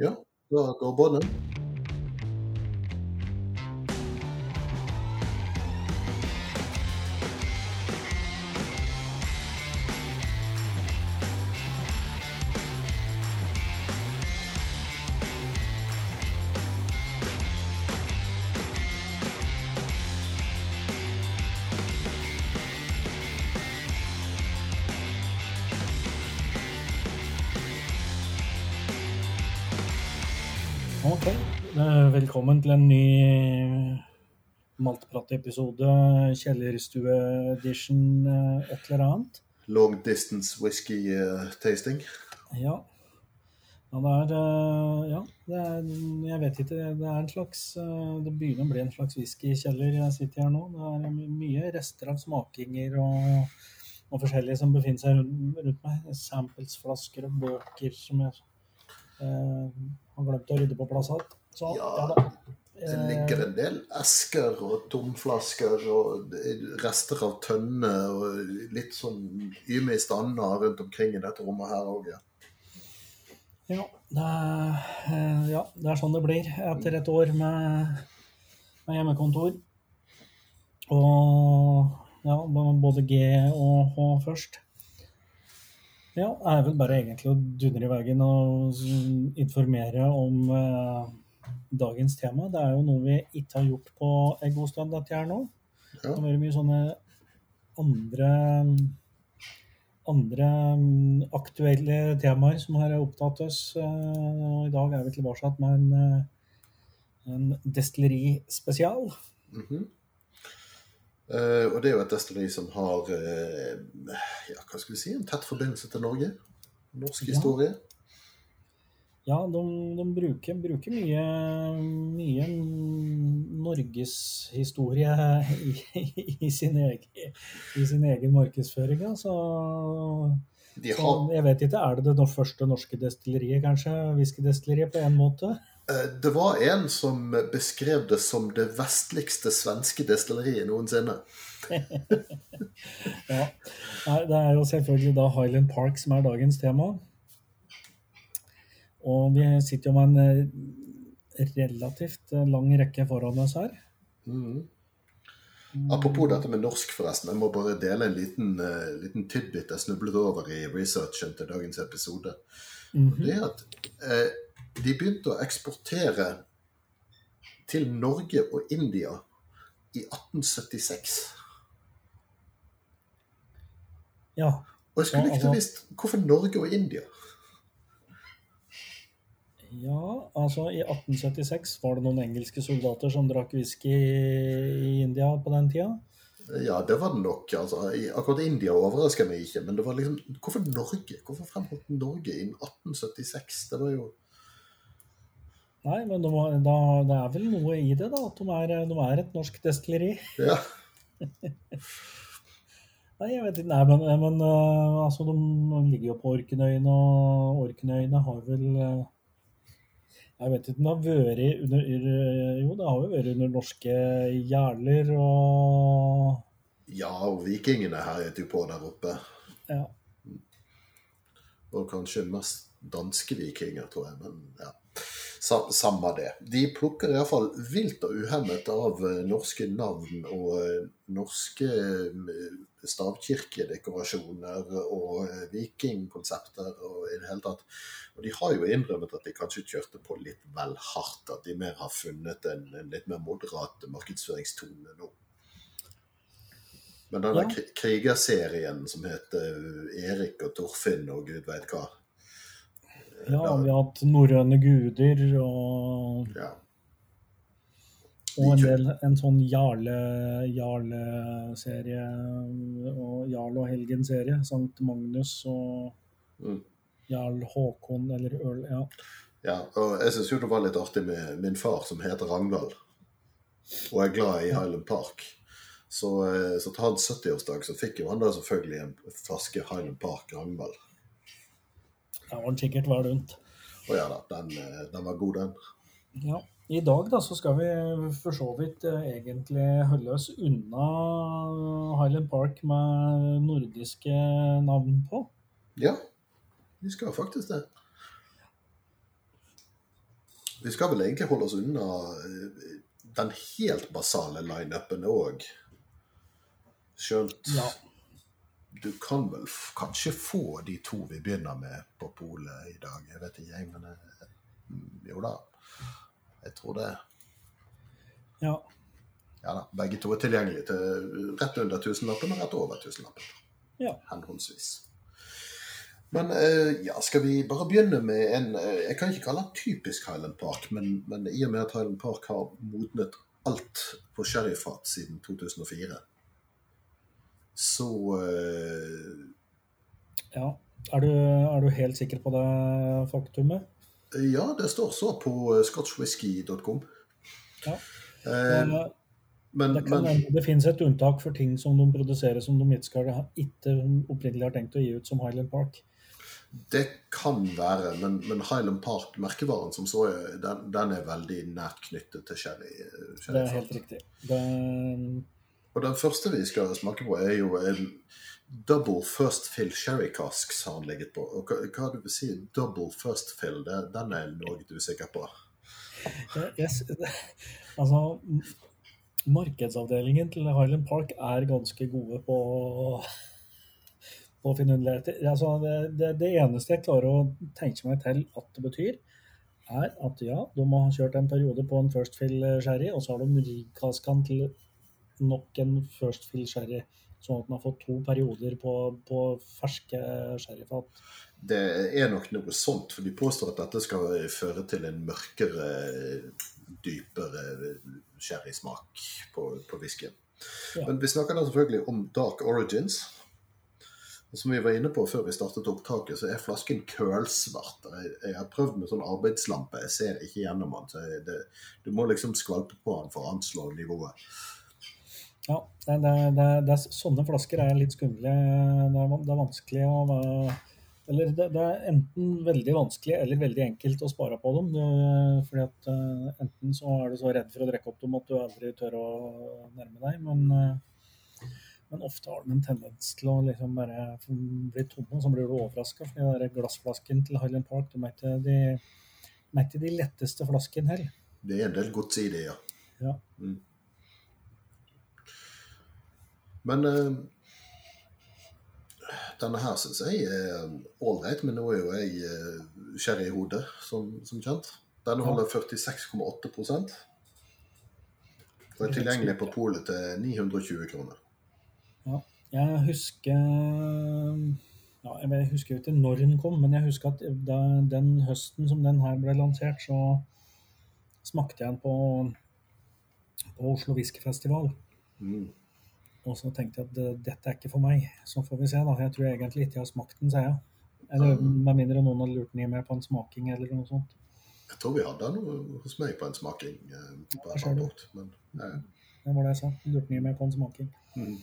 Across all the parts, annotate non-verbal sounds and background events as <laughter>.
Ja, da går båndet. Ok, velkommen til en ny Maltprat-episode, kjellerstue-edition, eh, et eller annet. Long distance whisky eh, tasting. Ja. ja, det er eh, Ja, det er Jeg vet ikke. Det er en slags Det begynner å bli en slags whiskykjeller jeg sitter her nå. Det er mye rester av smakinger og, og forskjellige som befinner seg rundt, rundt meg. Samplesflasker og bøker som jeg eh, har glemt å rydde på plass alt. Så Ja. da. Det Eh, ligger en del esker og tomflasker og rester av tønner og litt sånn yme i stander rundt omkring i dette rommet her òg, ja. Ja det, er, eh, ja, det er sånn det blir etter et år med, med hjemmekontor. Og ja, både G og H først. Ja, det er vel bare egentlig å dundre i veggen og informere om eh, dagens tema. Det er jo noe vi ikke har gjort på en god stund, dette her nå. Det Ja. har vært mye sånne andre andre mm, aktuelle temaer som har opptatt oss. eh, Og i dag er vi tilbake med en, eh, en destilleri-spesial. -hmm. Uh, og det er jo et destilleri som har uh, ja, hva skal vi si, en tett forbindelse til Norge. Norsk Ja. historie. Ja, de, de bruker, bruker mye, mye norgeshistorie i, i, i, sin egen, i sin egen markedsføring. Altså. De har... så jeg vet ikke, er det det første norske destilleriet, kanskje? Whiskydestilleriet på en måte? eh, det var en som beskrev det som det vestligste svenske destilleriet noensinne. <laughs> Ja. Nei, det er jo selvfølgelig da Highland Park som er dagens tema. Og vi sitter jo med en eh, relativt eh, lang rekke foran oss her. Mm. Apropos dette med norsk, forresten. Jeg må bare dele en liten, uh, liten tidbit jeg snublet over i researchen til dagens episode. Mhm. Det er at eh, de begynte å eksportere til Norge og India i 1876. Ja. Og jeg skulle likt å altså- visst hvorfor Norge og India. Ja, altså i 1876 var det noen engelske soldater som drakk whisky i India på den tida. Ja, det var det nok. altså. Akkurat India overrasker meg ikke, men det var liksom Hvorfor Norge? Hvorfor fremholdt Norge i 1876? Det var jo Nei, men det, var, da, det er vel noe i det, da. At de er, de er et norsk destilleri. Ja. <laughs> Nei, jeg vet ikke. Nei, men, men eh, altså, de ligger jo på Orknøyene, og Orknøyene har vel eh, Jeg vet ikke det har vært under eh, Jo, det har jo vært under norske jarler og ja, og vikingene herjet jo på der oppe. Ja. Og kanskje mest danske vikinger, tror jeg. Men ja, samme det. De plukker iallfall vilt og uhemmet av eh, norske navn og eh, norske eh, stavkirkedekorasjoner og vikingkonsepter og i det hele tatt. Og de har jo innrømmet at de kanskje kjørte på litt vel hardt. At de mer har funnet en, en litt mer moderat markedsføringstone nå. Men denne Ja. krigerserien som heter Erik og Torfinn og gud veit hva ja, vi har hatt norrøne guder og, Ja. og en del en sånn jarle jarle-serie og Jarl og Helgen-serie. Sankt Magnus og Mm. Jarl Håkon eller Øl. Ja. ja. Og jeg syns jo det var litt artig med min far som heter Ragnvald, og er glad i Highland Park. Så, eh, så til hans 70-årsdag så fikk jo han da selvfølgelig en flaske Highland Park Ragnvald. Det var sikkert vel rundt. Og ja da, den, eh, den var god, den. Ja. I dag da, så skal vi for så vidt eh, egentlig holde oss unna Highland Park med nordiske navn på. Ja, vi skal faktisk det. Vi skal vel egentlig holde oss unna eh, den helt basale lineupen òg. Skjønt Ja. Du kan vel kanskje få de to vi begynner med på polet i dag. Jeg vet ikke, jeg, men jo da. Jeg tror det. ja. Ja da. Begge to er tilgjengelige til rett under tusenlappen og rett over tusenlappen. Ja. Henholdsvis. Men eh, ja, skal vi bare begynne med en eh, Jeg kan ikke kalle den typisk Highland Park, men, men i og med at Highland Park har modnet alt på sherryfat siden 2004, så eh, ja. Er, du, er du helt sikker på det faktumet? Ja, det står så på eh, scotchwhisky.com. Ja. Eh, Eh, men, Det, kan men det finnes et unntak for ting som de produserer som de ikke skal ikke opprinnelig har tenkt å gi ut som Highland Park. det kan være. Men, men Highland Park, merkevaren som så, den, den er veldig nært knyttet til sherry. eh, Det er helt riktig. Det, Og den første vi skal smake på, er jo en double first fill sherry casks har han ligget på. Og hva, hva du vil si double first fill, det, den er noe usikker på. sikker på. Yes. altså, markedsavdelingen til Highland Park er ganske gode på, å finne underligheter. Altså, det, det, det eneste jeg klarer å tenke meg til at det betyr, er at ja, de må ha kjørt en periode på en First Fill sherry, og så har de rigkaska den til nok en First Fill sherry. Sånn at den har fått to perioder på, på ferske sherryfat. Det er nok noe sånt, for de påstår at dette skal føre til en mørkere, dypere sherrysmak på, på whiskyen. Ja. Men vi snakker da selvfølgelig om Dark Origins. Og Som vi var inne på før vi startet opptaket, så er flasken kølsvart. Jeg, jeg har prøvd med sånn arbeidslampe, jeg ser ikke gjennom den. Så det, du må liksom skvalpe på den for å anslå nivået. Ja, det, det, det, det er, sånne flasker er litt skumle. Det er, er vanskelig å Eller det, er enten veldig vanskelig eller veldig enkelt å spare på dem. Du, fordi at eh, enten så er du så redd for å drikke opp dem at du aldri tør å nærme deg, men, eh, men ofte har de en tendens til å liksom bare bli tomme, og så blir du overraska. For de glassflaskene til Highland Park de er ikke de, de, letteste flaskene heller. Det er en del gods i det, ja. Ja. Mm. Men eh, denne her syns jeg er ålreit, men nå er jo jeg uh, i hodet, som, som kjent. Den holder 46,8 og er tilgjengelig på polet til 920 kroner. Jeg husker ja, Jeg husker ikke når den kom, men jeg husker at den høsten som den her ble lansert, så smakte jeg den på, på Oslo Whiskyfestival. Mm. Og så tenkte jeg at det, dette er ikke for meg. Så får vi se, da. Jeg tror egentlig ikke jeg har smakt den, sier jeg. Eller med mindre noen hadde lurt den i meg på en smaking eller noe sånt. Jeg tror vi hadde den hos meg på en smaking. eh, på ja, ser du. men eh, Det var det jeg sa. Lurte den i meg på en smaking. mm.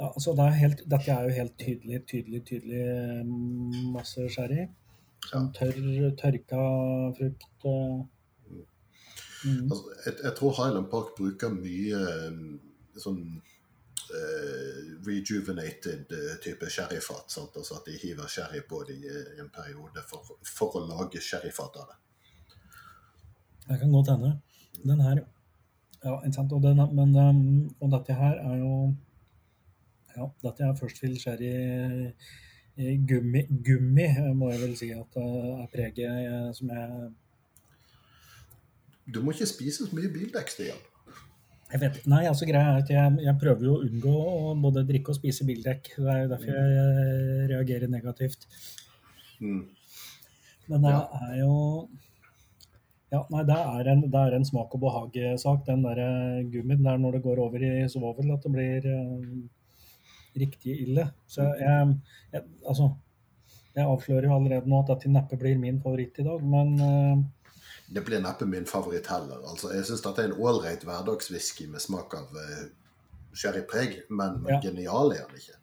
Ja, så det er helt, Dette er jo helt tydelig, tydelig, tydelig eh, masse sherry. Sånn tørr, tørka frukt. eh. Mm. altså, jeg, jeg tror Highland Park bruker mye eh, sånn uh, rejuvenated eh, type sherryfat. Sant? Altså at de hiver sherry på det i i en periode for, for å lage sherryfat av det. Det kan godt hende. Den her Ja, ikke sant. Og, den, men, um, og dette her er jo Ja, dette er først til sherry gummi, gummi, må jeg vel si at er preget som jeg Du må ikke spise så mye bildekk, Stian. Jeg vet, nei, altså greia er at jeg, jeg prøver jo å unngå å både drikke og spise bildekk. Det er jo derfor jeg reagerer negativt. Mm. Men det Ja. er jo Ja, nei, det er en, det er en smak- og behag-sak, den der eh, gummien. Det er når det går over i svovel at det blir eh, riktig ille. Så jeg, jeg Altså, jeg avslører jo allerede nå at dette neppe blir min favoritt i dag, men eh, Det blir neppe min favoritt heller. Altså, jeg syns dette er en ålreit hverdagswhisky med smak av uh, sherrypreg, men, Ja. genial er den ikke.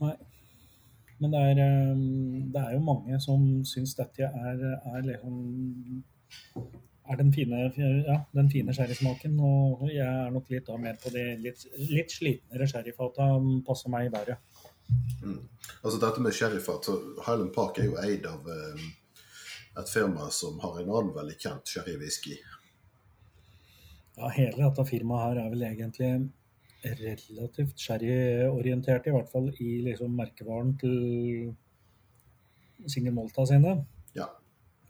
Nei. Men det er, eh, det er jo mange som syns dette er, er liksom er den fine, ja, den fine sherrysmaken. Og jeg er nok litt da mer på de litt, litt slitnere sherryfata passer meg bedre. Mm. Altså dette med sherryfat, så Highland Park er jo eid av, eh, et firma som har en annen veldig kjent sherrywhisky. Ja, hele dette firmaet her er vel egentlig relativt sherryorientert, i hvert fall i liksom merkevaren til Single Malta sine. Ja.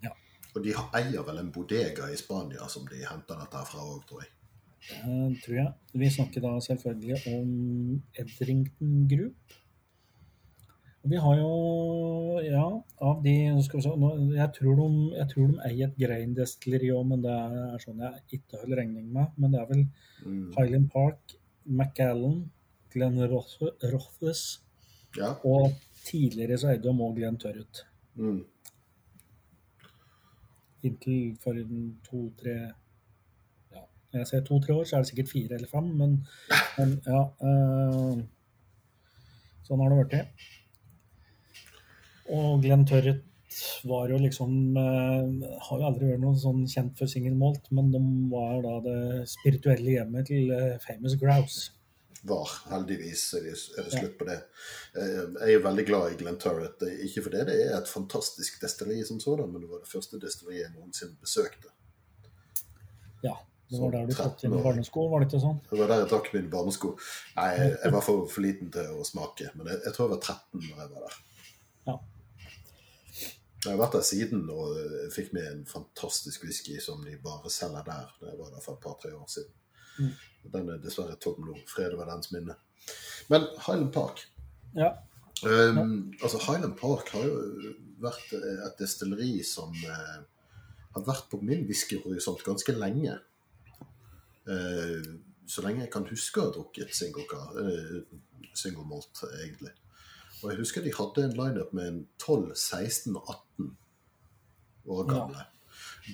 Ja. Og de eier vel en bodega i Spania som de henter dette fra òg, tror jeg. Det tror jeg. Vi snakker da selvfølgelig om Edrington Group. Vi har jo, ja, av de skal vi se, nå, jeg, tror de, jeg tror de eier et Grain-destilleri òg, men det er sånn jeg ikke holder regning med. Men det er vel Mm. Highland Park, McAllen, Glenn Roth- Rothes, Ja. og tidligere så eide de òg Glenn Tørrut. Mm. Inntil for to-tre ja, Når jeg sier to-tre år, så er det sikkert fire eller fem, men, men ja Øh, Sånn har det blitt. Og Glenn Tørret var jo liksom eh, Har jo aldri vært noe sånn kjent for single malt, men de var da det spirituelle hjemmet til eh, Famous Grouse. Var. Heldigvis er det, det slutt på det. Eh, Jeg er veldig glad i Glenn Turret. Ikke fordi det er et fantastisk destilleri som sådan, men det var det første destilleriet jeg noensinne besøkte. Ja, det var der du tatt inn barnesko, var det ikke sånn? Det var der jeg trakk mine barnesko. Nei, jeg, jeg var for, for liten til å smake, men jeg, jeg tror jeg var 13 da jeg var der. Ja. Jeg har vært der siden og fikk med en fantastisk whisky som de bare selger der. Det var der for et par-tre år siden. Mm. Den er dessverre tom nå. Fred over dens minne. Men Highland Park Ja. Um, altså Highland Park har jo vært eh, et destilleri som uh, har vært på min whiskyhorisont ganske lenge. Uh, så lenge jeg kan huske å ha drukket single, eh, single malt, egentlig. Og jeg husker de hadde en lineup med en 12, 16 og 18 år Ja.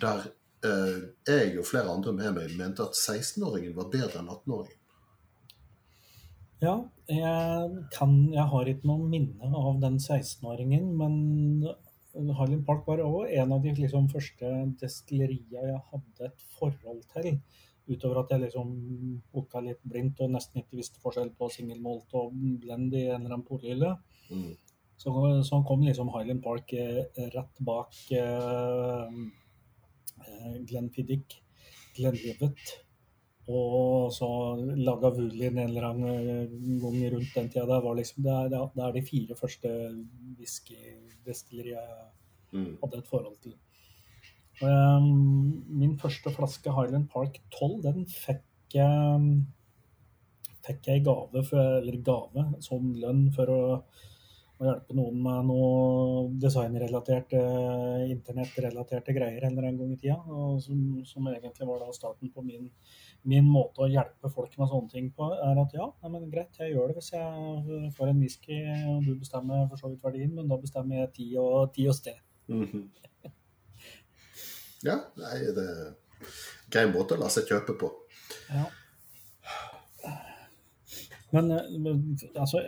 Der eh, jeg og flere andre med meg mente at 16-åringen var bedre enn 18-åringen. Ja, jeg, kan, jeg har ikke noe minne av den 16-åringen, men Harlin Park var også en av de liksom, første destilleriene jeg hadde et forhold til. Utover at jeg liksom booka litt blindt og nesten ikke visste forskjell på single malt og blend i en eller annen porhylle. Mm. Så, så kom liksom Highland Park eh, rett bak eh, Piddick, Glenn Glenlivet. Og så laga Woolin en eller annen eh, gang rundt den tida. Det, liksom, det, er, det er de fire første whiskydestilleriene jeg Mm. hadde et forhold til. Um, min første flaske Highland Park 12, den fikk jeg, fikk jeg gave, for, eller gave som lønn for å, å hjelpe noen med noe designrelaterte, internettrelaterte greier en eller annen gang i tida. Og som, som egentlig var da starten på min, min måte å hjelpe folk med sånne ting på, er at ja, nei, men greit, jeg gjør det hvis jeg får en whisky, og du bestemmer for så vidt verdien, men da bestemmer jeg tid og, tid og sted. Mhm. <laughs> Ja, nei, det er en grei måte å la seg kjøpe på. Ja. Men, eh, altså,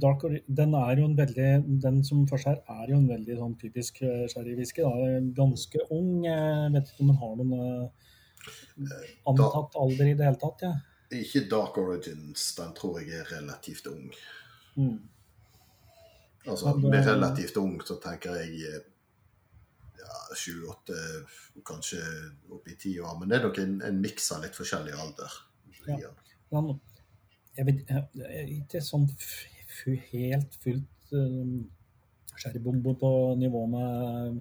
Dark den er jo en veldig Den som for seg er jo en veldig sånn typisk eh, sherrywhisky. Ganske ung. Jeg vet ikke om den har noen eh, antatt alder i det hele tatt. Ja. Ikke Dark Origins, den tror jeg er relativt ung. Mm. Altså, Med relativt ung så tenker jeg eh, ja, sju-åtte, kanskje opp i ti år. Men det er nok en, en miks av litt forskjellig alder. Ja. Ja. Jeg vet jeg, er ikke sånn helt fullt um, sherrybombe på nivå med,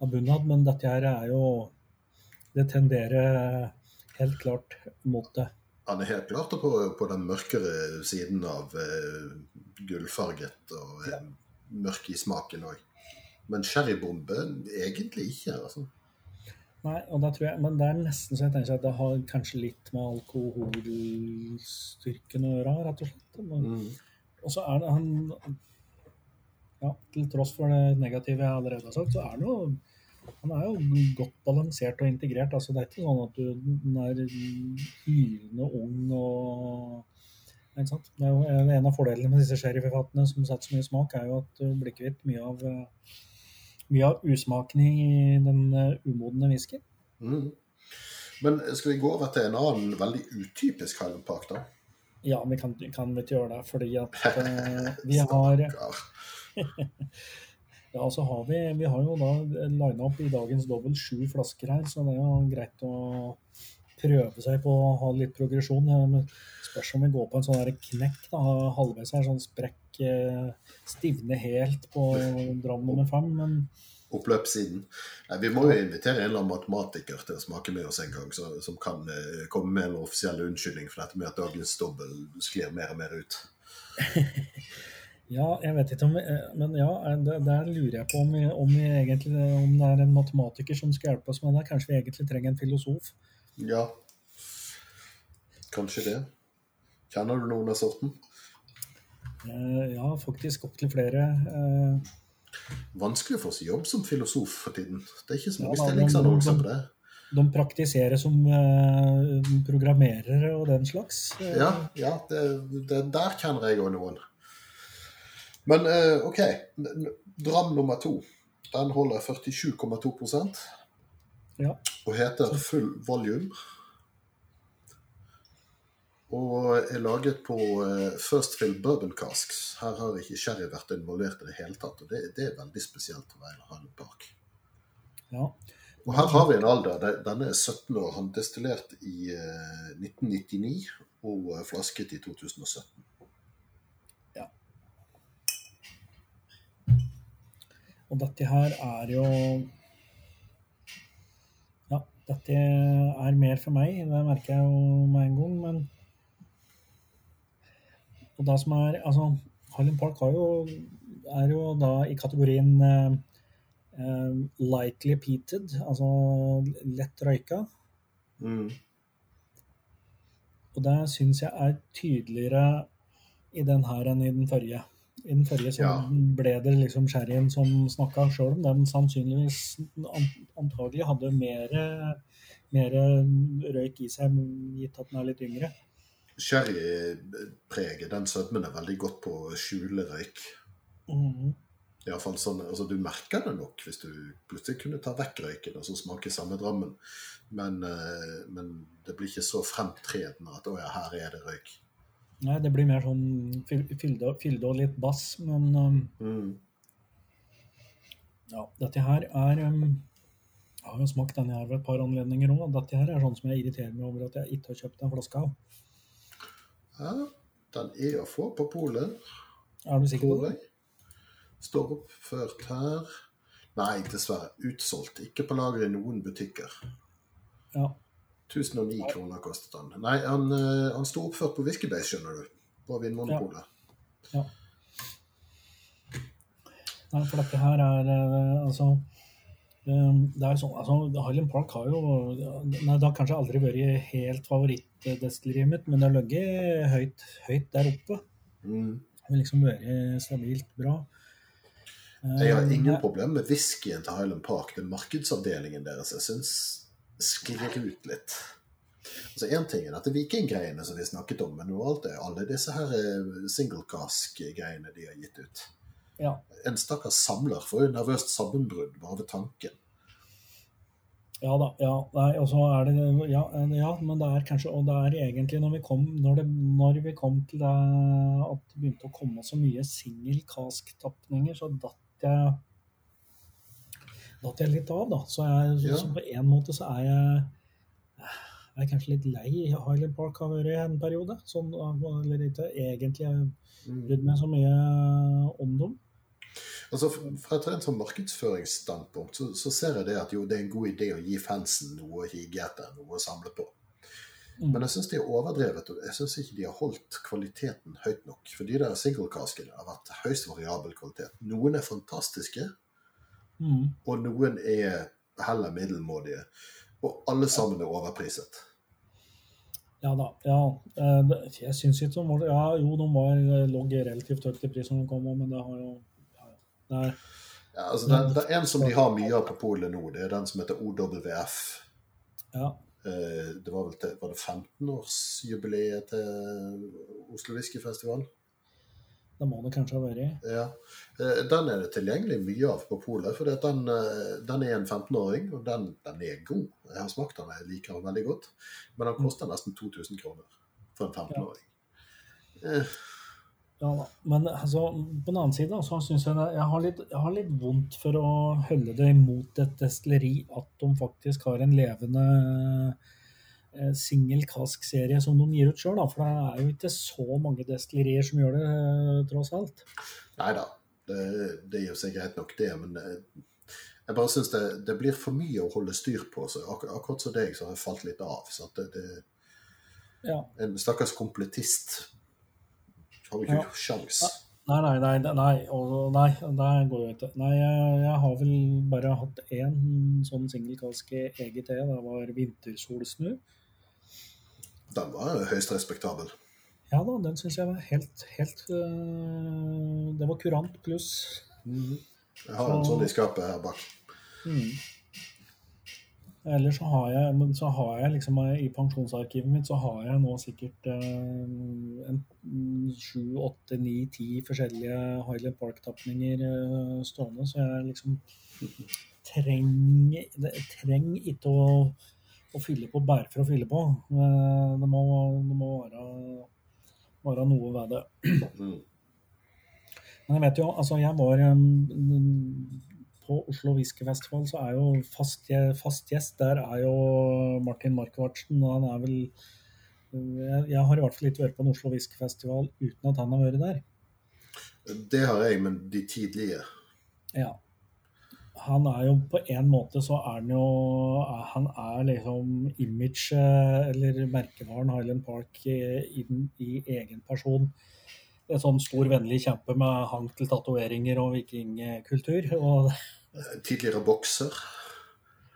Abunad, Bunad, men dette her er jo Det tenderer helt klart mot det. Han er helt klart på, på den mørkere siden av uh, gullfarget og uh, mørk i smaken òg. Men sherrybombe egentlig ikke. altså. Nei, og da tror jeg, Men det er nesten så jeg tenker at det har kanskje litt med alkoholstyrken å gjøre, rett og slett. Men, Mm. Og så er det han ja, Til tross for det negative jeg allerede har sagt, så er han jo han er jo godt balansert og integrert. altså Det er ikke sånn at du er hylende ung og ikke sant? Det er jo En av fordelene med disse sherryforfatterne som setter så mye smak, er jo at du blir kvitt mye av eh, mye av usmaken i den eh, umodne whiskyen. Mm. Men skal vi gå over til en annen veldig utypisk Highland Park, da? Ja, vi kan, kan vi ikke gjøre det, fordi at <laughs> eh, vi har <laughs> Ja, så har vi, vi har jo da lina opp i dagens dobbel sju flasker her, så det er jo greit å prøve seg på å ha litt progresjon. Spørs om vi går på en sånn knekk da, halvveis her, sånn sprekk, eh, stivne helt på dram nummer fem. Men Oppløpssiden. Nei, vi må jo invitere en eller annen matematiker til å smake med oss en gang, så, som kan eh, komme med en offisiell unnskyldning for dette med at dagens dobbel sklir mer og mer ut. <laughs> ja, jeg vet ikke om eh, Men ja, der lurer jeg på om, vi, om, vi egentlig, om det er en matematiker som skal hjelpe oss med det. Kanskje vi egentlig trenger en filosof. Ja, kanskje det. Kjenner du noen av sorten? Eh, ja, faktisk opptil flere. Eh, Vanskelig å få seg jobb som filosof for tiden. Det er ikke så mange Ja, stillingsannonser på det. de praktiserer som eh, programmerere og den slags. Ja, ja det, det, der kjenner jeg òg noen. Men OK. Dram nummer to. Den holder 47,2% Ja. og heter Full Volume. Og er laget på eh, First Fill Bourbon Casks. Her har ikke sherry vært involvert i det hele tatt. Og det, det er veldig spesielt å være Highland bak. ja. Og her har vi en alder. Denne er 17 år. Han destillert i eh, 1999 og eh, flasket i 2017. Og dette her er jo Ja, dette er mer for meg, det merker jeg jo med en gang, men Og det som er Altså, Harlem Park har jo, er jo da i kategorien eh, eh, lightly peated, altså lett røyka. Mm. Og det syns jeg er tydeligere i den her enn i den forrige. I den forrige så Ja. ble det liksom sherryen som snakka, sjøl om den sannsynligvis antagelig hadde mer, mer røyk i seg, gitt at den er litt yngre. Sherrypreget, den sødmen er veldig godt på å skjule røyk. Mm. I alle fall sånn, altså Du merker det nok hvis du plutselig kunne ta vekk røyken og så smake samme drammen. Men, eh, men det blir ikke så fremtredende at 'å ja, her er det røyk'. Nei, det blir mer sånn fylde, fylde og litt bass, men um, Mm. ja, dette her er um, Jeg har jo smakt denne her ved et par anledninger òg. Dette her er sånn som jeg irriterer meg over at jeg ikke har kjøpt en flaske av. Ja, den er å få på polet, Er du sikker på det? Står oppført her. Nei, dessverre. Utsolgt. Ikke på lager i noen butikker. Ja. 1009 kroner kostet den. Nei, han, eh, han sto oppført på Whiskybase, skjønner du. På Vinmonopolet. Nei, for dette her er eh, altså eh, det er sånn, altså Highland Park har jo Nei, det har kanskje aldri vært helt favorittdestilleriet mitt, men det har ligget høyt, høyt der oppe. Mm. Det har liksom vært stabilt bra. Jeg har ingen ingen problem med whiskyen til Highland Park. Den markedsavdelingen deres jeg syns sklir ut litt. Altså Én ting er dette vikinggreiene som vi snakket om, men noe alt er alle disse her eh, single cask-greiene de har gitt ut. Ja. En stakkars samler får jo nervøst sammenbrudd bare ved tanken. Ja da. ja, nei, er det ja, ja, men det er kanskje Og det er egentlig når vi kom, når det, når vi kom til det at det begynte å komme så mye singel-kask-tapninger, så datt jeg datt jeg litt av, da. Så, jeg, Ja. så på en måte så er jeg jeg er kanskje litt lei Highland Park har vært i en periode. Sånn, eller ikke egentlig Mm. brydd meg så mye om dem. Altså, Fra et rent sånn markedsføringsstandpunkt så, så ser jeg det at jo, det er en god idé å gi fansen noe å hige etter, noe å samle på. Mm. Men jeg syns de er overdrevet, og jeg syns ikke de har holdt kvaliteten høyt nok. For de der single-caskene har vært høyst variabel kvalitet. Noen er fantastiske, Mm. og noen er heller middelmådige. Og alle sammen er overpriset. Ja da. ja. Eh, Jeg syns ikke de var Ja, jo, de var, lå relativt høyt i pris når de kom, men det har jo ja, ja. Ja, altså, det, det er en som de har mye av på polet nå. Det er den som heter OWF. ja. Eh, Det var vel til, var det 15-årsjubileet til Oslo Whiskyfestival? Det må det kanskje ha vært. Ja. Eh, Den er det tilgjengelig mye av på polet, for den, eh, den er en 15-åring, og den, den er god. Jeg har smakt den, jeg liker den veldig godt. Men den koster nesten 2000 kroner for en 15-åring. Eh, Ja da. Men altså, på den annen side så syns jeg det, jeg, har litt, jeg har litt vondt for å holde det imot et destilleri at de faktisk har en levende eh, singel kask-serie som de gir ut sjøl. For det er jo ikke så mange destillerier som gjør det, eh, tross alt. Nei da, det, det er jo sikkert nok, det. Men eh, jeg bare syns det, det, blir for mye å holde styr på. Så ak akkurat som deg, så har jeg falt litt av. Så det, det, Ja. En stakkars komplettist har ikke Ja. sjans. Nei, nei, nei, nei, og, nei, det går jo ikke. Nei, jeg, jeg har vel bare hatt én sånn singelkask EGT. Det var vintersolsnu. Den var høyst respektabel. Ja da, den syns jeg var helt, helt øh, Det var kurant pluss. Jeg har en sånn i skapet her bak. Mm. Ellers så har jeg, men så har jeg liksom eh, i pensjonsarkivet mitt så har jeg nå sikkert eh, sju, åtte, ni, ti forskjellige Highland Park-tapninger eh, stående, så jeg liksom trenger treng ikke å, å fylle på bare for å fylle på. Eh, Det må, det må være, være noe ved det. Mm. Men jeg vet jo, altså jeg var um, på Oslo Whiskyfestival, så er jo fast, fast gjest der er jo Martin Markvartsen. Og han er vel jeg, har i hvert fall ikke vært på en Oslo Whiskyfestival uten at han har vært der. Det har jeg, men de tidlige. Ja. Han er jo på en måte så er han jo Han er liksom image, eller merkevaren Highland Park i, i, i egen person. En sånn stor, vennlig kjempe med hang til tatoveringer og vikingkultur. Og <laughs> Tidligere bokser.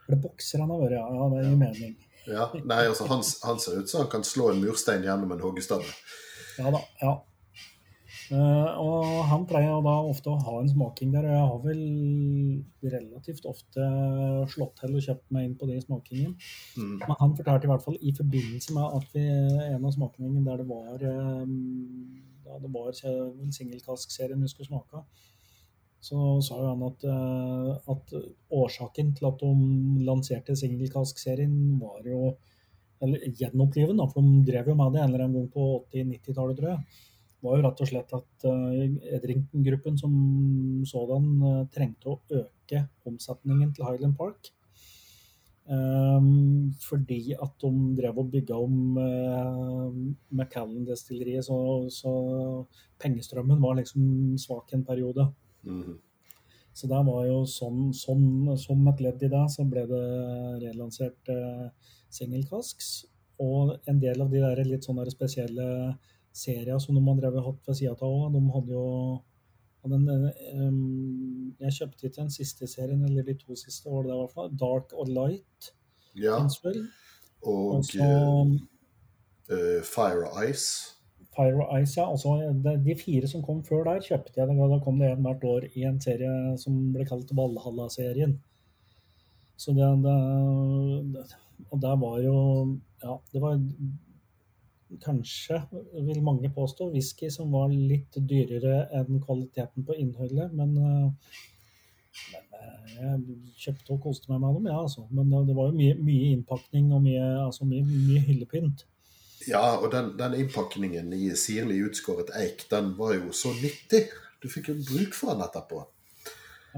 det bokser han har vært, ja. ja. Det gir mening. Ja, nei, altså han, han ser ut som han kan slå en murstein gjennom en hoggestabbe. Ja da. ja. Uh, og han pleier da ofte å ha en smaking der, og jeg har vel relativt ofte slått til og kjøpt meg inn på den smakingen Mm. Men han fortalte i hvert fall i forbindelse med at vi en av smakingene der det var um, da det var singelkask-serien vi skulle smake av, så sa jo han at, eh, at årsaken til at de lanserte singelkask-serien var jo eller gjenoppliven, da, for de drev jo med det en eller annen gang på 80-90-tallet, tror jeg, var jo rett og slett at uh, Edrington-gruppen som sådan eh, trengte å øke omsetningen til Highland Park. Um, fordi at de drev og bygga om uh, Macallan-destilleriet, så, så pengestrømmen var liksom svak en periode. Mhm. Så det var jo sånn, sånn, som et ledd i det, så ble det relansert Single singelkasks. Og en del av de der litt sånne spesielle serier som de har drevet hatt ved sida av òg, de hadde jo den, eh, um, Jeg kjøpte ikke den siste serien, eller de to siste, var det det var. Dark og Light. Ja, finnes og Og så eh, Fire Ice. Og Ice, ja. Altså, de, fire som kom før der, kjøpte jeg. Da kom det en hvert år i en serie som ble kalt Valhalla-serien. Så det, det, Og der var jo Ja, det var kanskje, vil mange påstå, whisky som var litt dyrere enn kvaliteten på innholdet, men, eh, men eh, jeg kjøpte og koste meg med dem, ja, altså. Men det var jo mye, mye innpakning og mye, altså mye, mye hyllepynt. Ja, og den, den innpakningen i sirlig utskåret eik, den var jo så nyttig. Du fikk jo bruk for den etterpå.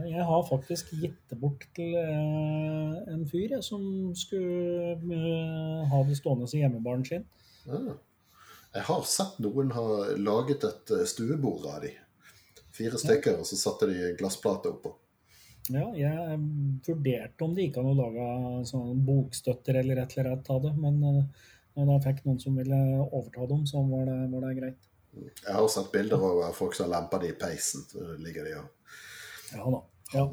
Jeg har faktisk gitt det bort til eh, en fyr jeg, som skulle eh, ha det stående som hjemmebaren sin. Ja. Jeg har sett noen ha laget et eh, stuebord av de. Fire stykker, og så satte de glassplater oppå. Ja, jeg vurderte om det gikk an å lage sånn bokstøtter eller et eller annet av det, men når jeg fikk noen som ville overta dem, så var det, var det greit. Jeg har også sett bilder av folk som har lempa de i peisen. Så ligger de og Ja da. Ja.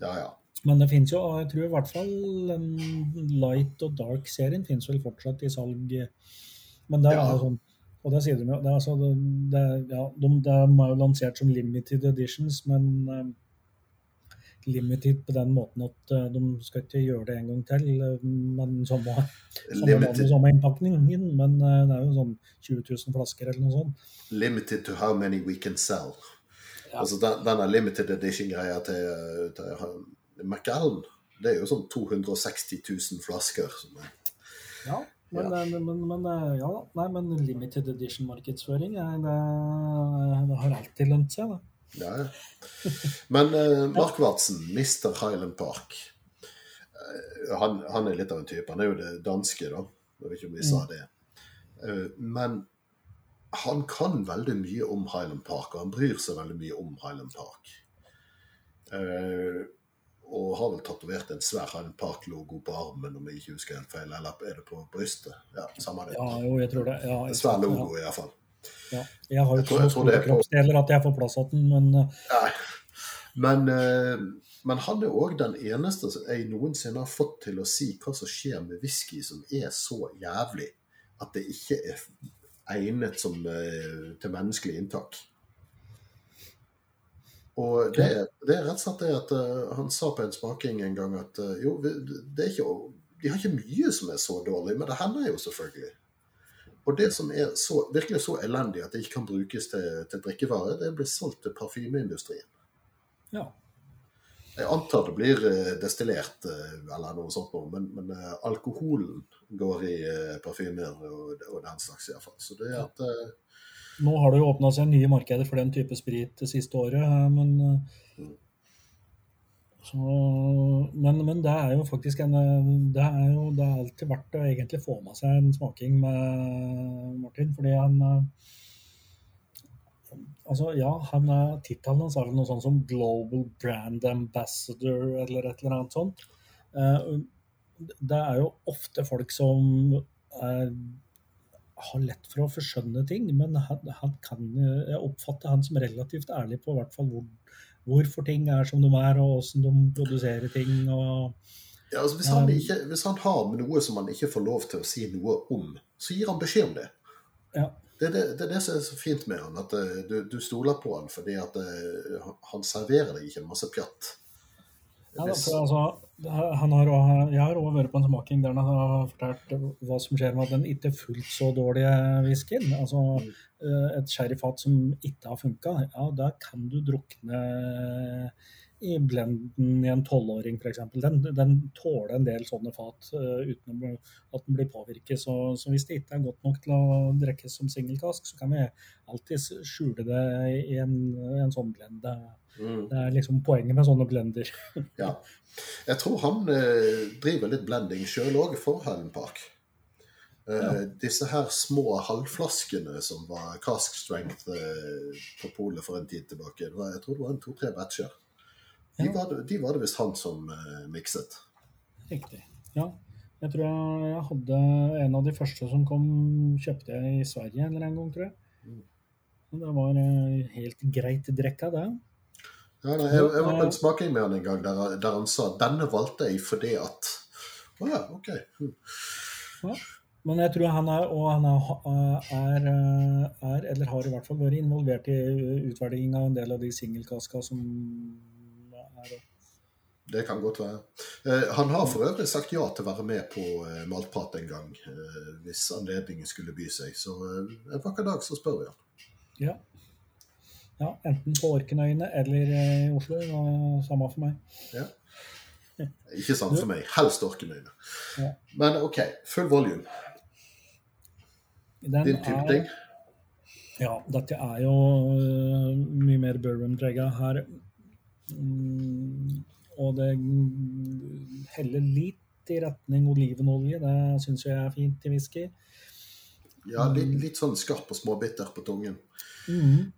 Ja, ja. Men det finnes jo, jeg tror i hvert fall Light og Dark-serien finnes vel fortsatt i salg. Men det er jo sånn Og det sier de jo. Det er, altså, det, det, ja, de, de er jo lansert som limited editions, men eh, limited på den måten at eh, de skal ikke gjøre det en gang til. eh, Men samme, samme, samme innpakningen. Men eh, det er jo sånn 20 000 flasker eller noe sånt. limited to how many we can sell. Ja. Altså den, denne limited edition-greia til, til McAllen, det er jo sånn 260 000 flasker. Som er, Ja. Men, Ja. men, men ja. Nei, men limited edition-markedsføring det, det har alltid lønt seg, da. Ja, ja. Men eh, Mark Watson, Mr. Highland Park eh, han, han er litt av en type. Han er jo det danske, da. Jeg vet ikke om vi sa det. Eh, men han kan veldig mye om Highland Park, og han bryr seg veldig mye om Highland Park. Eh, og har vel tatovert en svær Highland Park-logo på armen, om jeg ikke husker helt feil. Eller er det på brystet? Ja, samme det. Ja, jo, jeg tror det. Ja, En svær logo, iallfall. Ja. jeg har jo ikke noen så store er kroppsdeler at jeg får plass til den, men eh, Nei. Men, eh, men han er òg den eneste som jeg noensinne har fått til å si hva som skjer med whisky som er så jævlig at det ikke er egnet som, eh, til menneskelig inntak. Og det, det er rett og slett det at han sa på en smaking en gang at jo, det er ikke, de har ikke mye som er så dårlig, men det hender jo selvfølgelig. Og det som er så, virkelig så elendig at det ikke kan brukes til, til drikkevare, det blir solgt til parfymeindustrien. ja. Jeg antar det blir eh, destillert eh, eller noe sånt, men, men eh, alkoholen går i parfymer og, og den slags iallfall. Så det at ja. Nå har det jo åpna seg nye markeder for den type sprit det siste året, men. Så, men, men det er jo faktisk en eh, Det er jo det er alltid verdt å egentlig få med seg en smaking med Martin, fordi han eh, Altså, ja, han er, tittelen hans er noe sånt som Global Brand Ambassador eller et eller annet sånt. Eh, det er jo ofte folk som er har lett for å forskjønne ting, men han, han kan, jeg oppfatter han som relativt ærlig på hvert fall hvor, hvorfor ting er som de er, og hvordan de produserer ting. Og, ja, altså hvis, han ikke, hvis han har noe som han ikke får lov til å si noe om, så gir han beskjed om det. ja, Det det, det er det som er så fint med han, at eh, du, du stoler på han fordi at eh, han- serverer deg ikke masse pjatt. ja da, Hvis- for altså, har, også- jeg har òg vært på en smaking der han har fortalt hva som skjer med den ikke fullt så dårlige whiskyen. Altså eh, et sherryfat som ikke har funka, ja, da kan du drukne i blenden i en tolvåring f.eks. Den, den tåler en del sånne fat uh, uten at den blir påvirket. Så, så hvis det ikke er godt nok til å drikkes som singelkask, så kan vi alltid skjule det i en, en sånn blend. Mm. det er liksom poenget med sånne blender. <laughs> Ja. Jeg tror han eh, driver litt blending sjøl òg for Highland Park. Eh, Ja. Disse her små halvflaskene som var cask strength eh, på polet for en tid tilbake, det var, jeg tror det var en to-tre batcher. De Ja. var, de var det visst han som eh, mikset. Riktig. Ja. Jeg tror jeg, jeg hadde en av de første som kom, kjøpte jeg i Sverige en eller annen gang, tror jeg. Mm. Det var eh, helt greit drekka, det. Ja, nei, jeg, jeg var på en smaking med han en gang der, der han sa denne valgte jeg fordi at Å ja, OK. Hm. Men jeg tror han er, og han er, er, er, eller har i hvert fall vært involvert i utvelging av en del av de singelkaska som er Det kan godt være. Eh, han har for øvrig sagt ja til å være med på eh, Maltprat en gang, eh, hvis anledningen skulle by seg. Så eh, en vakker dag så spør vi han. Ja. Ja enten på Orkenøyene eller eh, i Oslo. og Samme for meg. Ja. <laughs> Ikke sant for meg. Helst Orkenøyene. Ja. Men OK, full volume. Den Din type er- ting. Ja, dette er jo uh, mye mer bourbon-prega her. Mm, og det heller litt i retning olivenolje. Det syns jeg er fint i whisky. Ja, litt, litt sånn skarp og småbitter på tungen. Mm.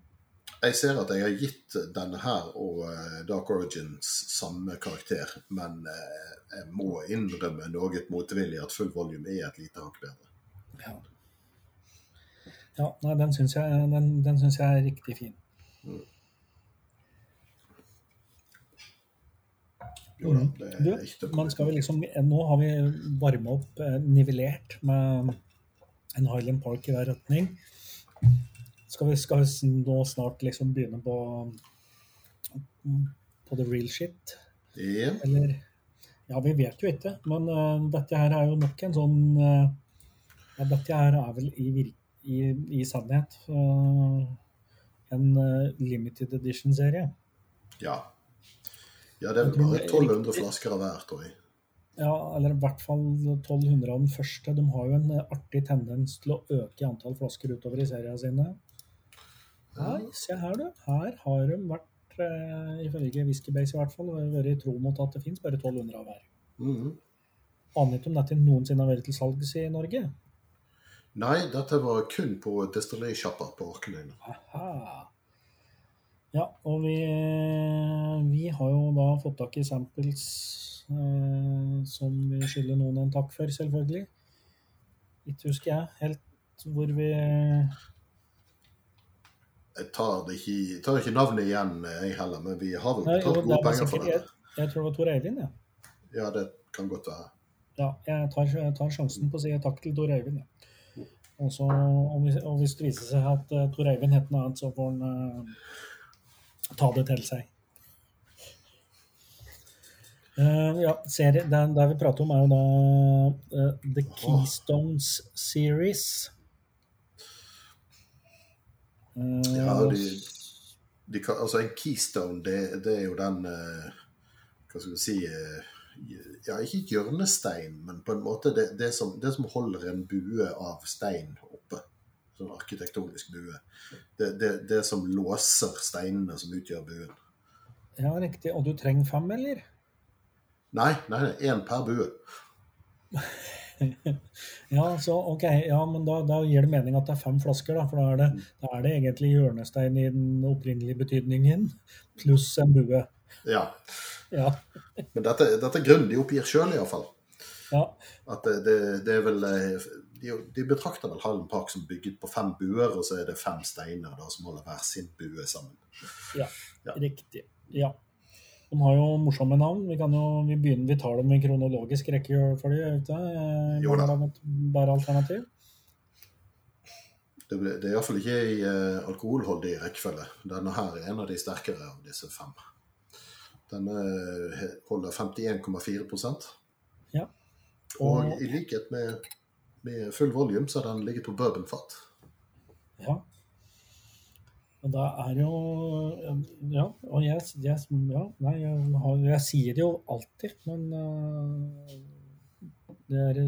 Jeg ser at jeg har gitt denne her og eh, Dark Origins samme karakter, men eh, jeg må innrømme noe motvillig at full volume er et lite hakk bedre. Ja. ja, nei, den syns jeg, den, den syns jeg er riktig fin. Jo da, det Du, er ikke man skal vi liksom, nå har vi varma opp, eh, nivellert med en Highland Park i hver retning. Skal vi, skal vi nå snart liksom begynne på på the real shit? Ja. Eller Ja, vi vet jo ikke, men uh, dette her er jo nok en sånn uh, ja, Dette her er vel i, i, i sannhet uh, en limited edition-serie. ja. Ja, det er bare er 1200 flasker av hver, tror jeg. Ja, eller i hvert fall 1200 av den første. De har jo en artig tendens til å øke i antall flasker utover i seriene sine. Nei, se her, du. Her har de vært, eh, ifølge Whiskybase i hvert fall, vært tro mot at det fins bare 1200 av hver. Mhm. Aner ikke om dette noensinne har vært til salgs i Norge. Nei, dette var kun på destillerisjappa på Orkeløyene. Ja, og vi, vi har jo da fått tak i samples eh, som vi skylder noen en takk for, selvfølgelig. Ikke husker jeg helt hvor vi Jeg tar, det ikke, jeg tar ikke navnet igjen, jeg heller, men vi har vel Nei, jo, betalt gode penger for det. jeg, jeg tror det var Tor Eivind, ja. Ja, det kan godt være. Ja, jeg tar, jeg tar sjansen på å si takk til Tor Eivind. Ja. Og, så, og, hvis, og hvis det viser seg at uh, Tor Eivind heter noe annet, så får han uh, ta det til seg. Uh, ja, serie, det, det vi prater om, er jo da uh, The Keystones Series. Ja, de, de kan, altså En keystone, det, det er jo den eh, Hva skal vi si eh, Ja, ikke hjørnestein, men på en måte det, det, som, det som holder en bue av stein oppe. Sånn arkitektonisk bue. Det, det, det som låser steinene som utgjør buen. ja, riktig. Og du trenger fem, eller? Nei, nei, én per bue. <laughs> Ja, så ok, ja, men da, da gir det mening at det er fem flasker, da, for da er det, da er det egentlig hjørnestein i den opprinnelige betydningen, pluss en bue. Ja. Ja, Men dette, dette de oppgir sjøl, iallfall. ja, At det, det, det er vel eh, de, de betrakter vel Hallen Park som bygget på fem buer, og så er det fem steiner da, som holder hver sin bue sammen. Ja. riktig. Ja. De har jo morsomme navn. Vi, kan jo, vi, begynner, vi tar dem i kronologisk rekkefølge. eh, Jo da. bare- alternativ. Det, ble- det er iallfall ikke i uh, alkoholholdig rekkefølge. Denne her er en av de sterkere av disse fem. Denne holder 51,4% Ja. Og Og- i likhet med, med full volume, så har den ligget på bourbonfat. Ja. Og da er jo Ja, og jeg, jeg, ja, nei, jeg, har, jeg sier det jo alltid, men uh, det er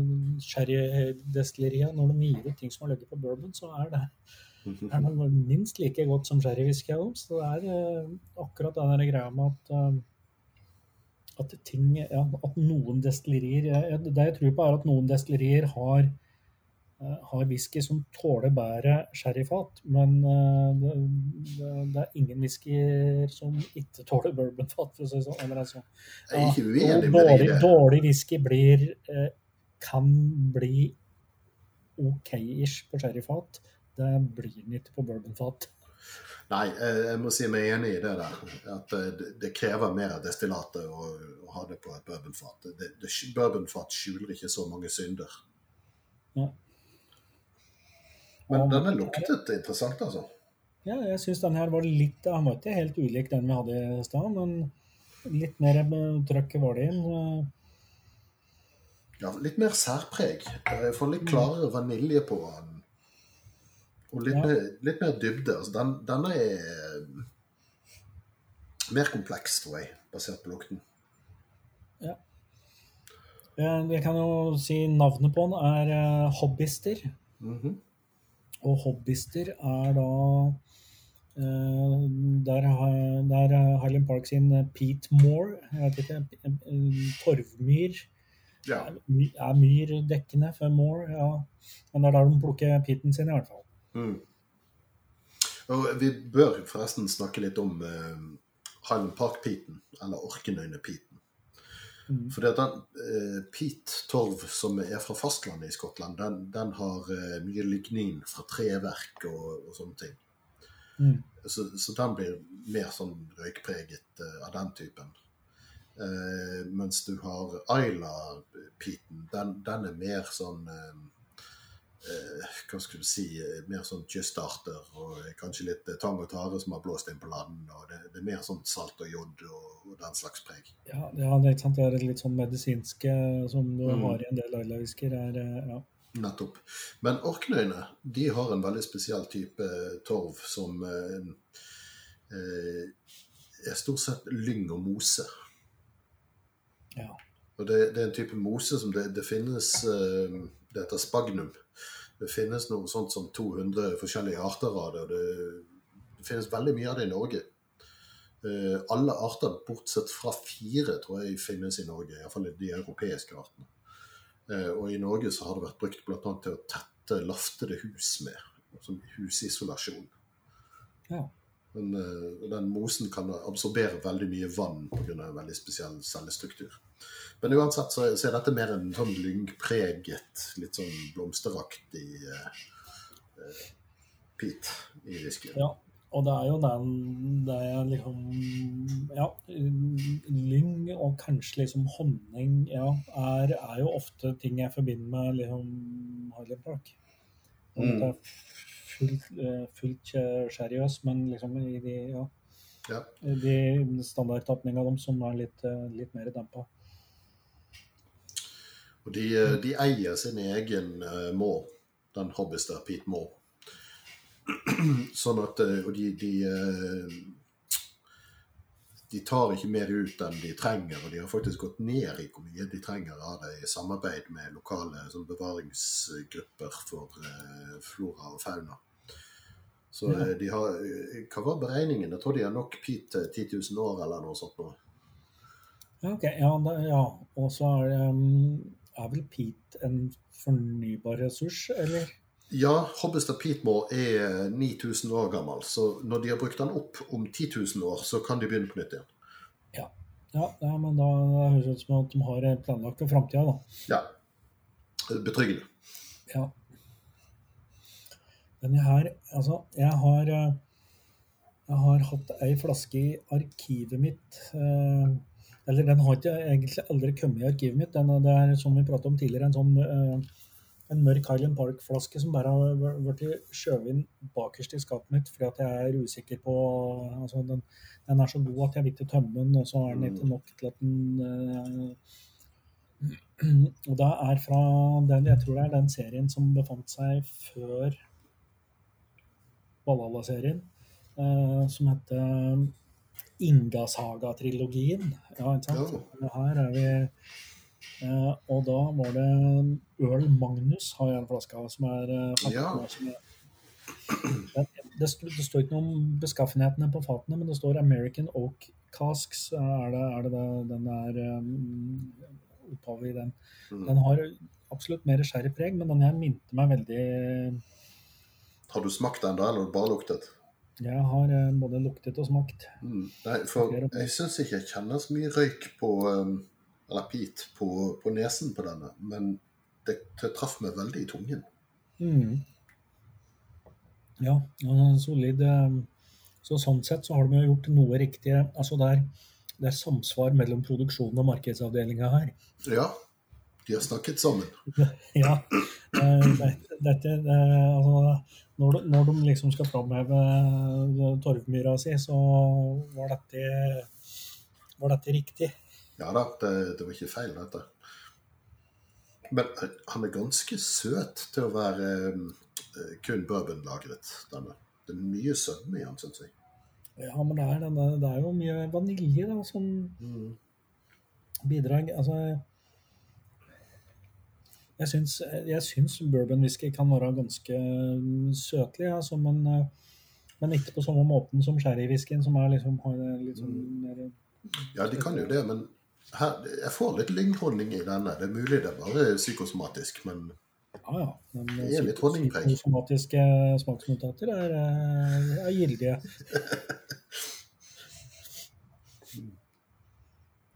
sherrydestilleriet. Når de gir ut ting som har ligget på bourbon, så er det, <laughs> er det minst like godt som sherrywhisky. Så det er uh, akkurat den greia med at uh, at, ting, ja, at noen destillerier jeg- Det jeg tror på, er at noen destillerier har har whisky som tåler bedre sherryfat, men eh, det, det, er ingen whiskyer som ikke tåler bourbonfat. For å si det sånn. Altså, ja, i dårlig, dårlig whisky blir, eh, kan bli OK-ish på sherryfat. Det blir den ikke på bourbonfat. Nei, eh, jeg må si meg enig i det der. At eh, det, det krever mer av destillatet å, å ha det på et bourbonfat. Det, det, bourbonfat skjuler ikke så mange synder. Ja. Men denne luktet interessant, altså. Ja, jeg syns denne her var litt Han var ikke helt ulik den vi hadde i stad, men litt mer eh, trøkk var det inn. eh, Ja, litt mer særpreg. Jeg får litt klarere vanilje på den. Og litt, Ja. mer, litt mer dybde. Altså, den, denne er eh, mer kompleks, tror jeg, basert på lukten. Ja. Jeg kan jo si navnet på den er Hobbister. Hobbyster. Mhm. Og hobbyister er da Uh, Der der er Highland Park sin Pete Moore. Jeg vet ikke, eh, eh, Torvmyr. Ja. Er er myr dekkende for Moore? Ja. Men det er der de plukker peaten sin, i hvert fall. Mm. Og vi bør forresten snakke litt om uh, Highland Park-peaten, eller Orkenøyne-peaten. Mm. Fordi at den eh, peat torv som er fra fastlandet i Skottland, den, den har eh, mye lignin fra treverk og, og sånne ting. Mm. Så, så den blir mer sånn røykpreget eh, av den typen. Eh, mens du har Ayla-peaten, den, den er mer sånn eh, Hva skal du si eh, Mer sånn kystarter og kanskje litt eh, tang og tare som har blåst inn på land. og Det, det er mer sånn salt og jod og, og den slags preg. Ja, ja, det er sant. Det er litt sånn medisinske som du Mm. har i en del Ayla-whisker. er, eh, Ja. Nettopp. Men orknøyene de har en veldig spesiell type torv som eh, eh, er stort sett lyng og mose. Ja. Og det, det er en type mose som det, det finnes eh, Det heter spagnum. Det finnes noe sånt som 200 forskjellige arter av det. og det, det finnes veldig mye av det i Norge. Eh, alle arter bortsett fra fire tror jeg finnes i Norge, iallfall de europeiske artene. Eh, og i Norge så har det vært brukt bl.a. til å tette laftede hus med, som husisolasjon. Ja. Men eh, den mosen kan absorbere veldig mye vann pga. en veldig spesiell cellestruktur. Men uansett så, så er dette mer en sånn lyngpreget, litt sånn blomsteraktig eh, eh, pit i whiskyen. Ja. Og det er jo den det er liksom Ja, lyng og kanskje liksom honning ja, er, er jo ofte ting jeg forbinder med liksom Harley Park. Og Mm. Det er fullt, eh, fullt seriøs, men liksom i de, ja, Ja. de standardtapninga dem som er litt, litt mer dempa. Og de, eh, de eier sin egen uh, må, den hobbyster Pete Moore. <clears throat> Sånn at eh, Og de, de eh, de tar ikke mer ut enn de trenger, og de har faktisk gått ned i hvor mye de trenger av det i samarbeid med lokale sånn, bevaringsgrupper for eh, flora og fauna. Så Ja. eh, de har eh, Hva var beregningen? Jeg tror de har nok pit til 10 000 år eller noe sånt. nå. Ja, ok. Ja, ja. Og så er, det, um, er vel peat en fornybar ressurs, eller? Ja, Hobbestad Peatmore er 9000 år gammel, så når de har brukt den opp om 10 000 år, så kan de begynne på nytt igjen. Ja, ja men da da høres det ut som at de har planlagt for framtida, da. Ja. Betryggende. Ja. Men her, Altså, jeg har eh, Jeg har hatt ei flaske i arkivet mitt. eh, Eller den har ikke egentlig aldri kommet i arkivet mitt. Den, er- det er som vi pratet om tidligere, en sånn eh, en mørk Highland Park-flaske som bare har blitt skjøvet inn bakerst i skapet mitt fordi at jeg er usikker på altså den, den er så god at jeg vil ikke tømme den, og så er den ikke nok til at den eh, <clears throat> Og det er fra den, jeg tror det er den serien som befant seg før Valhalla-serien, eh, som heter Ingasaga-trilogien. Ja, ikke sant? Her er vi eh, Og da var det Øl Magnus har jeg en flaske av, som er eh, Ja. det, det, står, det står ikke noe om beskaffenhetene på fatene, men det står American Oak Casks. Er det, er det det den er um, opphavet i den? Mm. Den har absolutt mer sherrypreg, men den her minte meg veldig Har du smakt den da, eller har du bare luktet? Jeg har eh, både luktet og smakt. Mm. Nei, for jeg syns ikke jeg kjenner så mye røyk på um, Eller pit på, på nesen på denne, men det, det traff meg veldig i tungen. Mm. Ja, solid. eh, Så sånn sett så har de jo gjort noe riktig. Altså det er, det er samsvar mellom produksjonen og markedsavdelinga her. Ja, de har snakket sammen. <laughs> Ja. Dette, Dette det, altså, når, de, når de liksom skal framheve eh, torvmyra si, så var dette, var dette riktig. Ja da, det, det var ikke feil, dette. Men eh, han er ganske søt til å være eh, kun bourbonlagret, denne. Det er mye sødme i han, syns jeg. Ja, men det er, det er jo mye vanilje da, som Mm. bidrag. Altså, jeg syns, jeg syns bourbonwhisky kan være ganske mm, søtlig, altså, men, eh, men ikke på samme måten som sherrywhiskyen, som er liksom, har litt sånn mer Ja, de kan jo det, men her, jeg får litt lynghonning i denne. Det er mulig det er bare psykosomatisk, men Ja, ja. Men Det er litt honningpreg. psykosomatiske smaksnotater er, eh, er gildige. <laughs>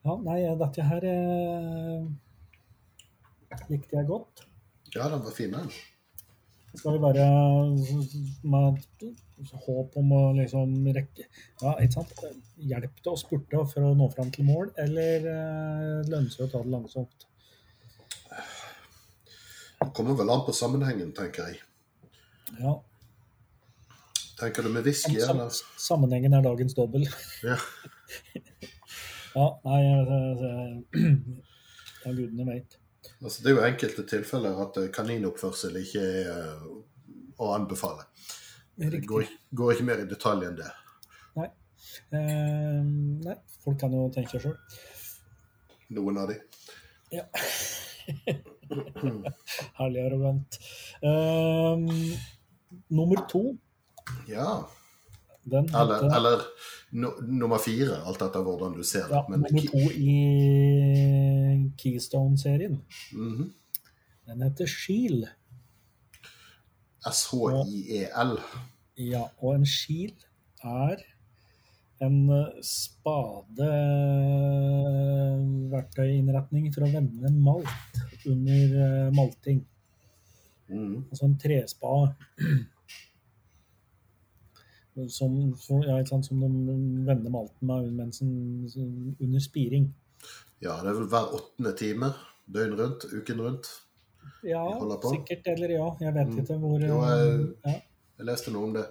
Ja, nei, dette her eh, likte jeg godt. ja, den var fin, den. Skal vi bare med håp om å liksom rekke Ja, ikke sant? Hjelp det å spurte for å nå fram til mål, eller eh, lønner seg å ta det langsomt? Det kommer vel an på sammenhengen, tenker jeg. Ja. Tenker du med whisky, Sam eller? sammenhengen er dagens dobbel. Ja. <laughs> Ja, nei jeg, jeg, jeg, <clears throat> jeg, gudene veit. Altså, det er jo enkelte tilfeller at eh, kaninoppførsel ikke er eh, å anbefale. Riktig. går, går ikke mer i detalj enn det. Eh, nei, folk kan jo tenke seg sjøl. Noen av de. Ja. <laughs> Herlig arrogant. Eh, nummer to, Ja. Den Eller, heter eller no, nummer fire, alt etter hvordan du ser det. ja, Men nummer to i Keystone-serien. Mhm. Den heter Shiel. S-H-I-E-L. Ja, og en skil er en eh, spadeverktøyinnretning for å vende malt under eh, malting. Mm. Altså en trespade. Som, som, ja, sant, som de vender malten med mens den under spiring. Ja, det er vel hver åttende time. Døgn rundt, uken rundt. Ja, sikkert eller ja. Jeg vet Mm. ikke hvor Jo, jeg- ja. Jeg leste noe om det.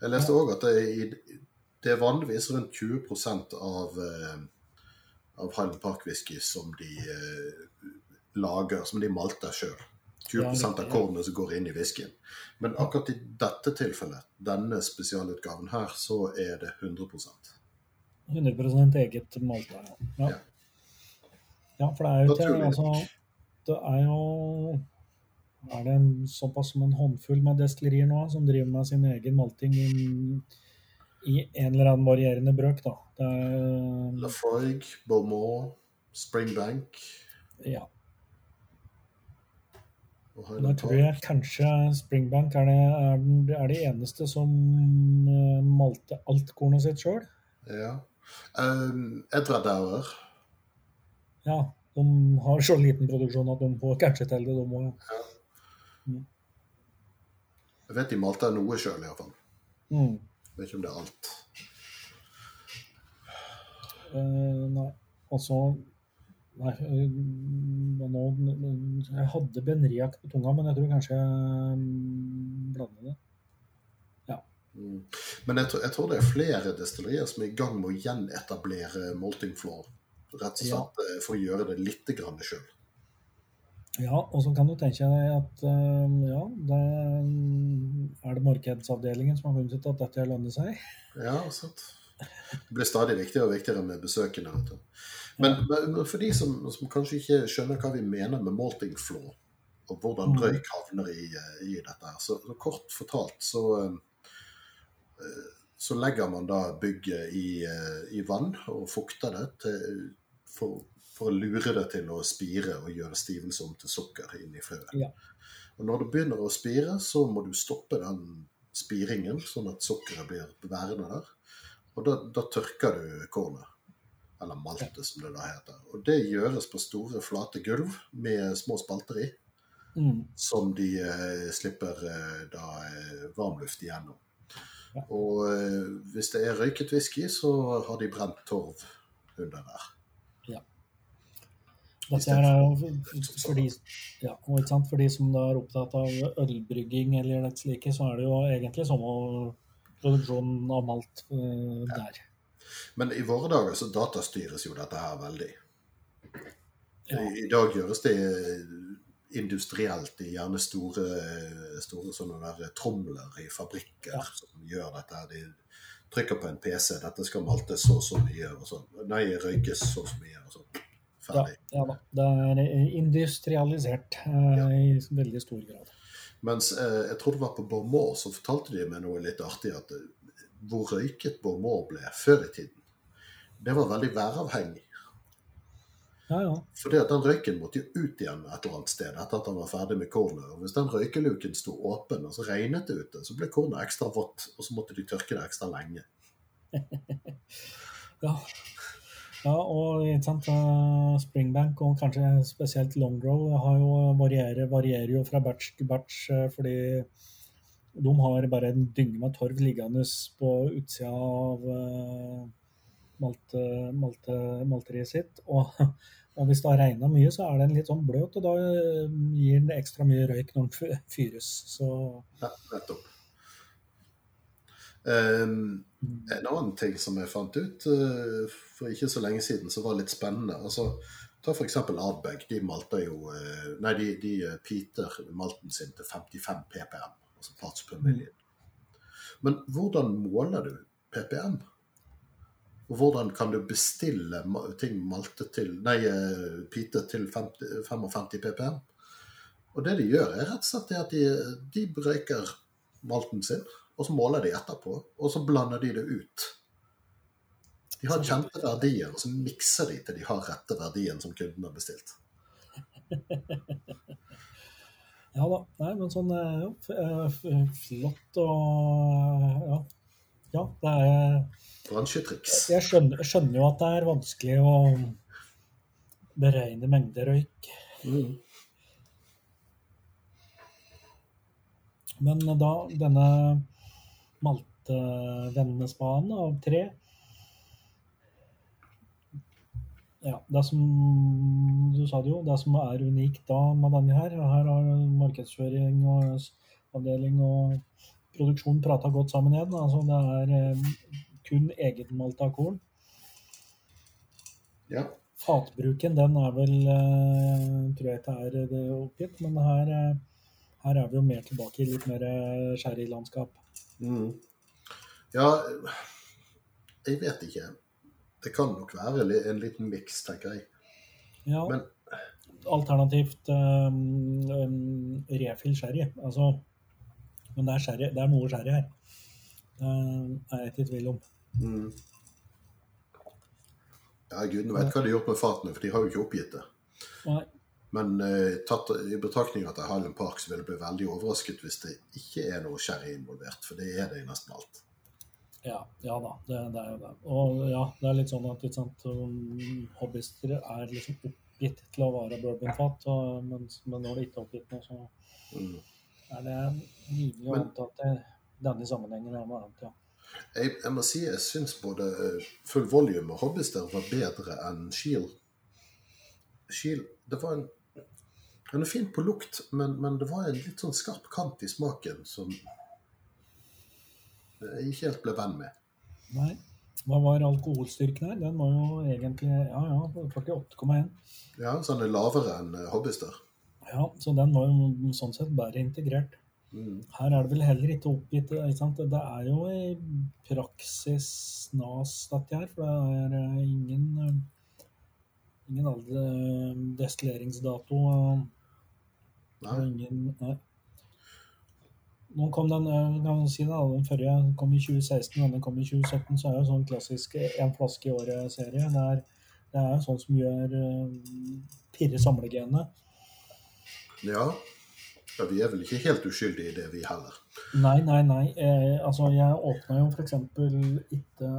Jeg leste òg at det er, i- det er vanligvis rundt 20 av, eh, av Highland Park whisky som de eh, lager, som de malter sjøl. 20 Ja, av kornet som går inn i whiskyen. Men akkurat i dette tilfellet, denne spesialutgaven her, så er det 100% 100 eget malta. Ja. Ja. Ja. ja, for det er jo til altså, Det er jo Er det en, såpass som en håndfull med destillerier nå som driver med sin egen malting i, i en eller annen varierende brøk, da. Det er, Lafroig, Beaumont, Springbank ja. Og Da tror jeg kanskje Springbank er, det, er, den- er de eneste som eh, malte alt kornet sitt sjøl. Ja. Um, Edvard Dauer. Ja, de har så liten produksjon at de får kanskje til det, de òg. Jeg vet de malte noe sjøl, iallfall. Mm. Vet ikke om det er alt. Uh, nei. Og så Nei, eh, nå, jeg hadde benriak på tunga, men jeg tror kanskje jeg blander det. Mm. Men jeg tror, jeg tror det er flere destillerier som er i gang med å gjenetablere Molting Floor. Rett og slett ja. for å gjøre det litt sjøl. Ja, og så kan du tenke deg at eh, ja, det er det markedsavdelingen som har funnet ut at dette lønner seg. Ja, sant. Det blir stadig viktigere og viktigere med besøkende. Vet du. Men, men for de som, som kanskje ikke skjønner hva vi mener med malting Floor, og hvordan Mm. røyk havner i, eh, i dette så, så kort fortalt så eh, så legger man da bygget i, eh, i vann og fukter det til, for, for å lure det til å spire og gjøre stivelse om til sukker inn i frøet. Ja. Og når det begynner å spire, så må du stoppe den spiringen, sånn at sukkeret blir værende der. Og da, da tørker du kornet. Eller malte, som det da heter. Og det gjøres på store, flate gulv med små spalter i, Mm. som de eh, slipper eh, da eh, varmluft igjennom. Ja. Og eh, hvis det er røyket whisky, så har de brent torv under der. Dette her er jo for- de, ja, for de som er opptatt av ølbrygging eller det slike, så er det jo egentlig samme produksjonen av malt eh, der. Men i våre dager så datastyres jo dette her veldig. Ja. I, I dag gjøres det industrielt i gjerne store, store sånne der tromler i fabrikker Ja. som gjør dette. De trykker på en PC. Dette skal maltes så og så mye. og sånn. Nei, røykes så og så mye. og sånn. Ferdig. ja da. Det er industrialisert eh, i veldig stor grad. Mens eh, jeg tror det var på Beaumont, så fortalte de meg noe litt artig. at Hvor røyket Beaumont ble før i tiden, det var veldig væravhengig. Ja, ja. Fordi at den røyken måtte jo ut igjen et eller annet sted etter at han var ferdig med kornet. Og hvis den røykeluken sto åpen, og så regnet det ute, så ble kornet ekstra vått, og så måtte de tørke det ekstra lenge. <laughs> Ja, ja og sant, eh, Springbank og kanskje spesielt Longrow varierer, varierer jo fra batch til batch, eh, fordi de har bare en dynge med torv liggende på utsida av eh, malte, malte, malteriet sitt. Og, og hvis det har regna mye, så er den litt sånn bløt, og da eh, gir den ekstra mye røyk når den fyres. Så Ja, nettopp. Um, en annen ting som jeg fant ut uh, for ikke så lenge siden, som var litt spennende altså, Ta f.eks. Ardbeg. De de, de piter malten sin til 55 PPM, altså parts per million. Men hvordan måler du PPM? Og hvordan kan du bestille ting maltet til Nei, eh, pite til 50, 55 ppm? Og det de gjør, er rett og slett at de, de brøyker malten sin, og så måler de etterpå, og så blander de det ut. De har kjente verdier, og så mikser de til de har rette verdien som kunden har bestilt. <laughs> Ja da. Nei, men sånn eh, ja, eh, flott og Ja. Ja, det er Bransjetriks. Jeg skjønner, jeg skjønner jo at det er vanskelig å beregne mengder røyk. Mm. Men da denne maltevendespanen av tre Ja, det som Du sa det jo, det som er unikt da med denne her Her har markedsføring og avdeling og produksjon prata godt sammen igjen. Altså det er eh, kun egenmalta korn. Ja. Fatbruken, den er vel eh, Tror jeg ikke er det oppgitt, men her, eh, her er vi jo mer tilbake i litt mer sherrylandskap. Mm. Ja, jeg vet ikke. Det kan nok være en liten miks, tenker jeg. Ja, Men alternativt um, um, refill sherry. Altså, men det er, sherry, det er noe sherry her. Det er jeg ikke i tvil om. mm. Ja, gudene vet hva de har gjort med fatene, for de har jo ikke oppgitt det. Nei, Men uh, tatt i betraktning at det er Highland Park, så vil jeg bli veldig overrasket hvis det ikke er noe sherry involvert, for det er det i nesten alt. Ja, ja da, det, det er jo det. Og ja, det er litt sånn at litt sant, hobbyister er liksom oppgitt til å være bourbonfat, men, men når det ikke er oppgitt noe, så Mm. er det rimelig å anta at det, denne sammenhengen er noe annet, ja. Jeg, jeg må si jeg syns både eh, Full Volume og Hobbyster var bedre enn Shield. Shield det var en, Den er fin på lukt, men, men det var en litt sånn skarp kant i smaken som ikke helt ble venn med. Nei. Hva var alkoholstyrken her? Den var jo egentlig ja, ja, 48,1. Ja, så den er lavere enn eh, Hobbyster. Ja, så den var jo sånn sett bedre integrert. Mm. Her er det vel heller ikke oppgitt ikke sant? Det er jo i praksis snas, dette her. For det er eh, ingen eh, ingen destilleringsdato. Nei. ingen Nei. Nå kom den, eh, kan si det, den forrige kom i 2016, denne kom i 2017, så er det jo sånn klassisk én flaske i året-serie. Det det er sånn som gjør pirre samlegenet. Ja. ja. Vi er vel ikke helt uskyldige i det, vi heller. Nei, nei, nei. Eh, altså, jeg åpna jo f.eks. ikke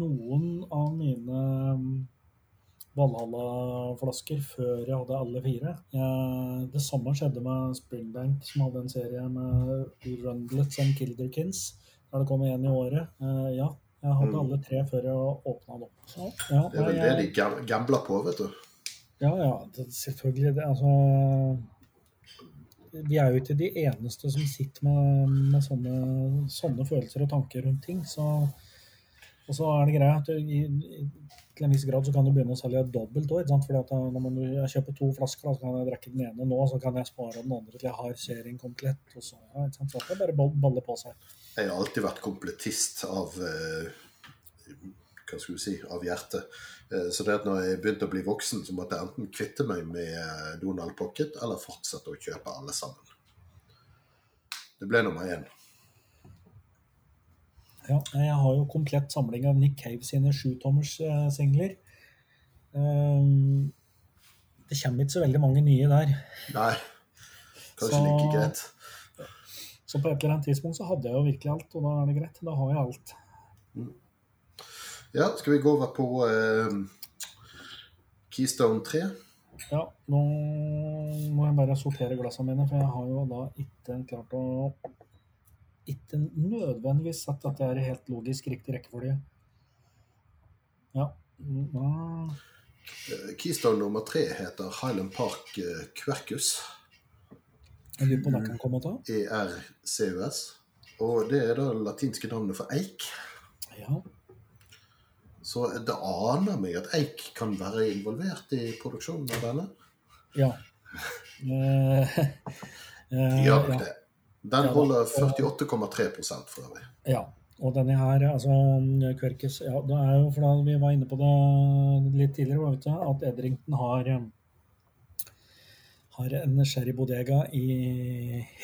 noen av mine mm, Valhalla-flasker før jeg hadde alle fire. Jeg, det samme skjedde med Springbank, som hadde en serie med Rundlets and Kilderkins. Der det kom én i året. Eh, ja, jeg hadde Mm. alle tre før jeg åpna det opp. Ja, Det er vel det jeg- de gambler på, vet du. Ja, ja, det, selvfølgelig. Det, altså, vi er jo ikke de eneste som sitter med, med sånne, sånne følelser og tanker rundt ting. Så, og så er det greia at til en viss grad så kan du begynne å selge dobbelt òg. Når man, jeg kjøper to flasker, så kan jeg drikke den ene nå, så kan jeg spare den andre til jeg har serien komplett. Og så, ja, ikke sant? så det bare baller balle på seg. Jeg har alltid vært komplettist av eh, hva skal du si, av hjertet. Eh, Så det at når jeg begynte å bli voksen, så måtte jeg enten kvitte meg med eh, Donald Pocket eller fortsette å kjøpe alle sammen. Det ble nummer én. Ja, jeg har jo komplett samling av Nick Cave sine sjutommerssingler. eh. Um, det kommer ikke så veldig mange nye der. Nei, kanskje Så- like greit. Så på et eller annet tidspunkt så hadde jeg jo virkelig alt, og da er det greit. Da har jeg alt. Ja, skal vi gå over på eh, Keystone 3? Ja, nå må jeg bare sortere glassene mine, for jeg har jo da ikke klart å Ikke nødvendigvis sett at det er helt logisk riktig rekkefølge. Ja. mm. Keystone nummer tre heter Highland Park eh, Quercus. Jeg lurer på hva kan komme til. ERCUS. Og det er det latinske navnet for eik. Ja. Så det aner meg at eik kan være involvert i produksjonen av denne. ja. Eh, <laughs> eh, Gjør ja. det. Den holder da. 48,3 for øvrig. Ja, Og denne her, altså Kverkes ja, det er jo for da Vi var inne på det litt tidligere, vet du, at Edrington har, har en sherrybodega i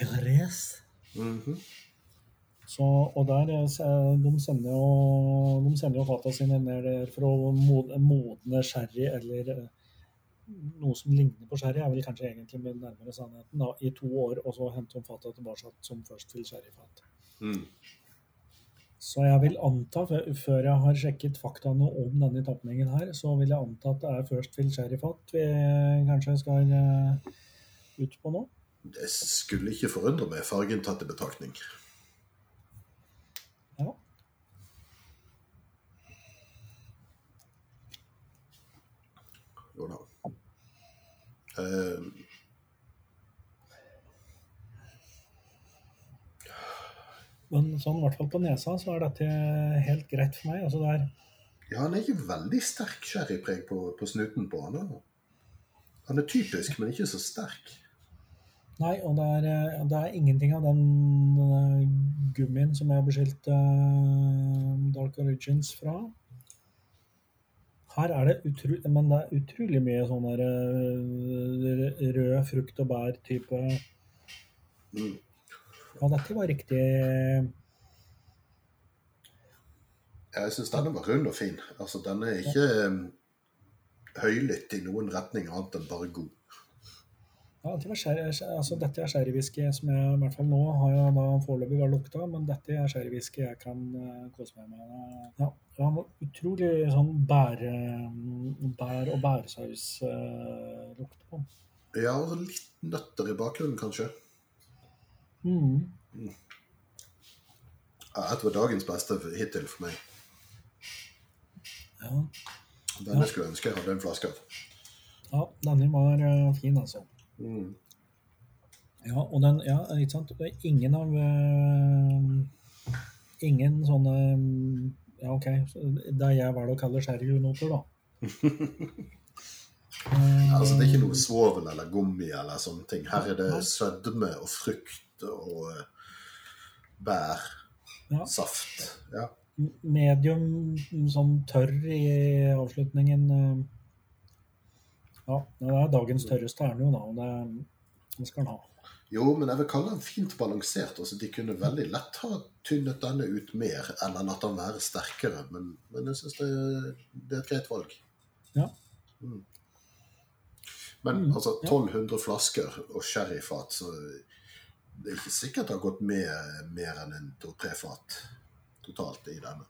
Jerez. Mhm. Så, og der, eh, De sender jo, de sender jo fata sine ned der for å modne sherry eller eh, noe som ligner på sherry, er vel kanskje egentlig med nærmere sannheten, da, i to år, og så hente om fatet tilbake som først til sherryfat. Mm. Så jeg vil anta, før jeg har sjekket faktaene om denne tapningen her, så vil jeg anta at det er først til sherryfat vi kanskje skal eh, ut på nå. Det skulle ikke forundre meg, fargen tatt i betraktning. Ja. Jo da. Eh, Men sånn, i hvert fall på nesa så er dette helt greit for meg. Altså det ja, han er ikke veldig sterk sherrypreg på, på snuten på han. da. Han er typisk, men ikke så sterk. Nei, og det er, eh, det er ingenting av den eh, gummien som jeg har beskyldt uh, Dark Origins fra. Her er det utrolig, men det er utrolig mye sånn der eh, rød frukt og bær-type Mm. Ja, dette var riktig Jeg syns denne var rund og fin. Altså, Den er ikke ja. høylytt i noen retning annet enn bare god. Ja, var sherry, altså, dette er sherrywhisky som jeg i hvert fall nå har jeg da foreløpig bare lukta, men dette er sherrywhisky jeg kan uh, kose meg med. Ja, det var utrolig sånn bære, bær og bærsaus-lukt på den. Ja, og litt nøtter i bakgrunnen, kanskje. Mm. Ja, Dette var dagens beste hittil for meg. Ja. Denne Ja. skulle jeg ønske jeg hadde en flaske av. ja, denne var uh, fin, altså. Mm. Ja, og den, ja, ikke sant, det er ingen av uh, Ingen sånne Ja, OK, det jeg velger å kalle sherrynoter, da. <laughs> Eh, Altså, det er ikke noe svovel eller gummi eller sånne ting. Her er det sødme og frukt og eh, bær, Ja. saft. Ja. medium sånn tørr i avslutningen. Ja, det er dagens tørreste er den jo, da. Og det, skal den ha. Jo, men jeg vil kalle den fint balansert. Altså, de kunne veldig lett ha tynnet denne ut mer, eller latt den være sterkere. Men, men jeg syns det, det er et greit valg. Ja. Mm. Men Mm, altså, ja. 1200 flasker og sherryfat, så det er ikke sikkert det har gått med mer enn en to-tre fat totalt i denne.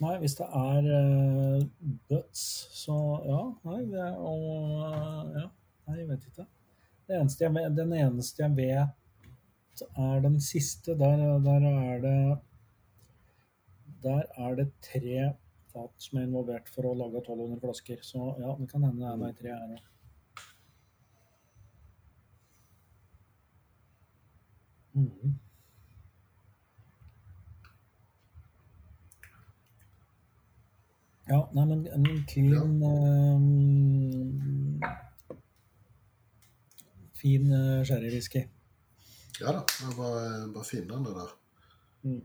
Nei, hvis det er uh, butts, så ja. Nei, det er, og eh, ja. Nei, jeg vet ikke. Eneste jeg, den eneste jeg vet er den siste. Der, der er det Der er det tre fat som er involvert for å lage 1200 flasker. Så ja, det kan hende det er meg tre her òg. Mhm. Ja, nei, men en clean ehm, Fin uh, sherrywhisky. Ja da, det var, var fin, den der. Mm.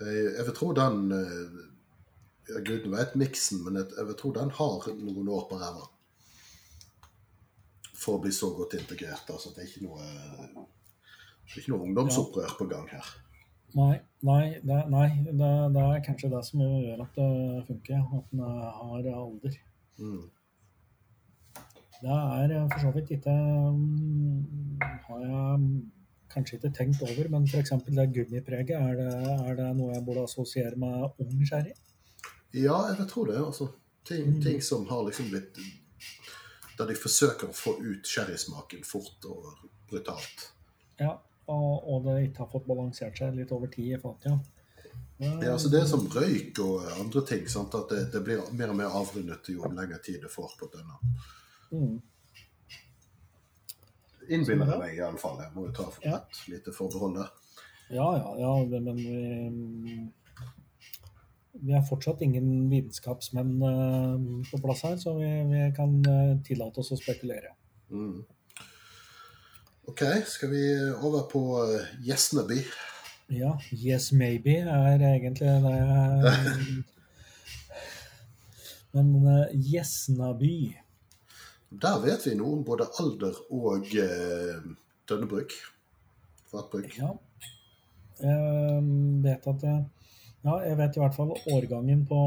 Jeg, jeg vil tro den eh, ja, Gud vet miksen, men jeg, jeg vil tro den har noen år på ræva. For å bli så godt integrert. Altså, det er ikke noe det er ikke noe ungdomsopprør på gang her. Nei, nei, det, nei det, det er kanskje det som gjør at det funker. At den har alder. Mm. Det er eh, for så vidt ikke mm, Har jeg kanskje ikke tenkt over, men f.eks. det gummipreget, er det, er det noe jeg burde assosiere med ung sherry? Ja, jeg tror tro det. altså. Ting, Mm. ting som har liksom blitt Der de forsøker å få ut sherrysmaken fort og brutalt. Ja, og, og det ikke har fått balansert seg litt over tid i fatet, ja. Ja, altså Det er som røyk og andre ting. sant? At det, det blir mer og mer avrundet jo lengre tid det får på denne. Mm. Innbiller jeg meg i alle fall. Jeg må jo ta for Ja. et lite forbehold der. Ja, ja, ja, men vi, vi er fortsatt ingen vitenskapsmenn eh, på plass her, så vi, vi kan eh, tillate oss å spekulere. Mm. Ok, skal vi over på Yes Gjesneby? Ja, Yes Maybe er egentlig det jeg <laughs> Men Gjesnaby Der vet vi noe om både alder og uh, Dønnebruk. Fatbruk. Ja. Jeg vet at jeg, Ja, jeg vet i hvert fall årgangen på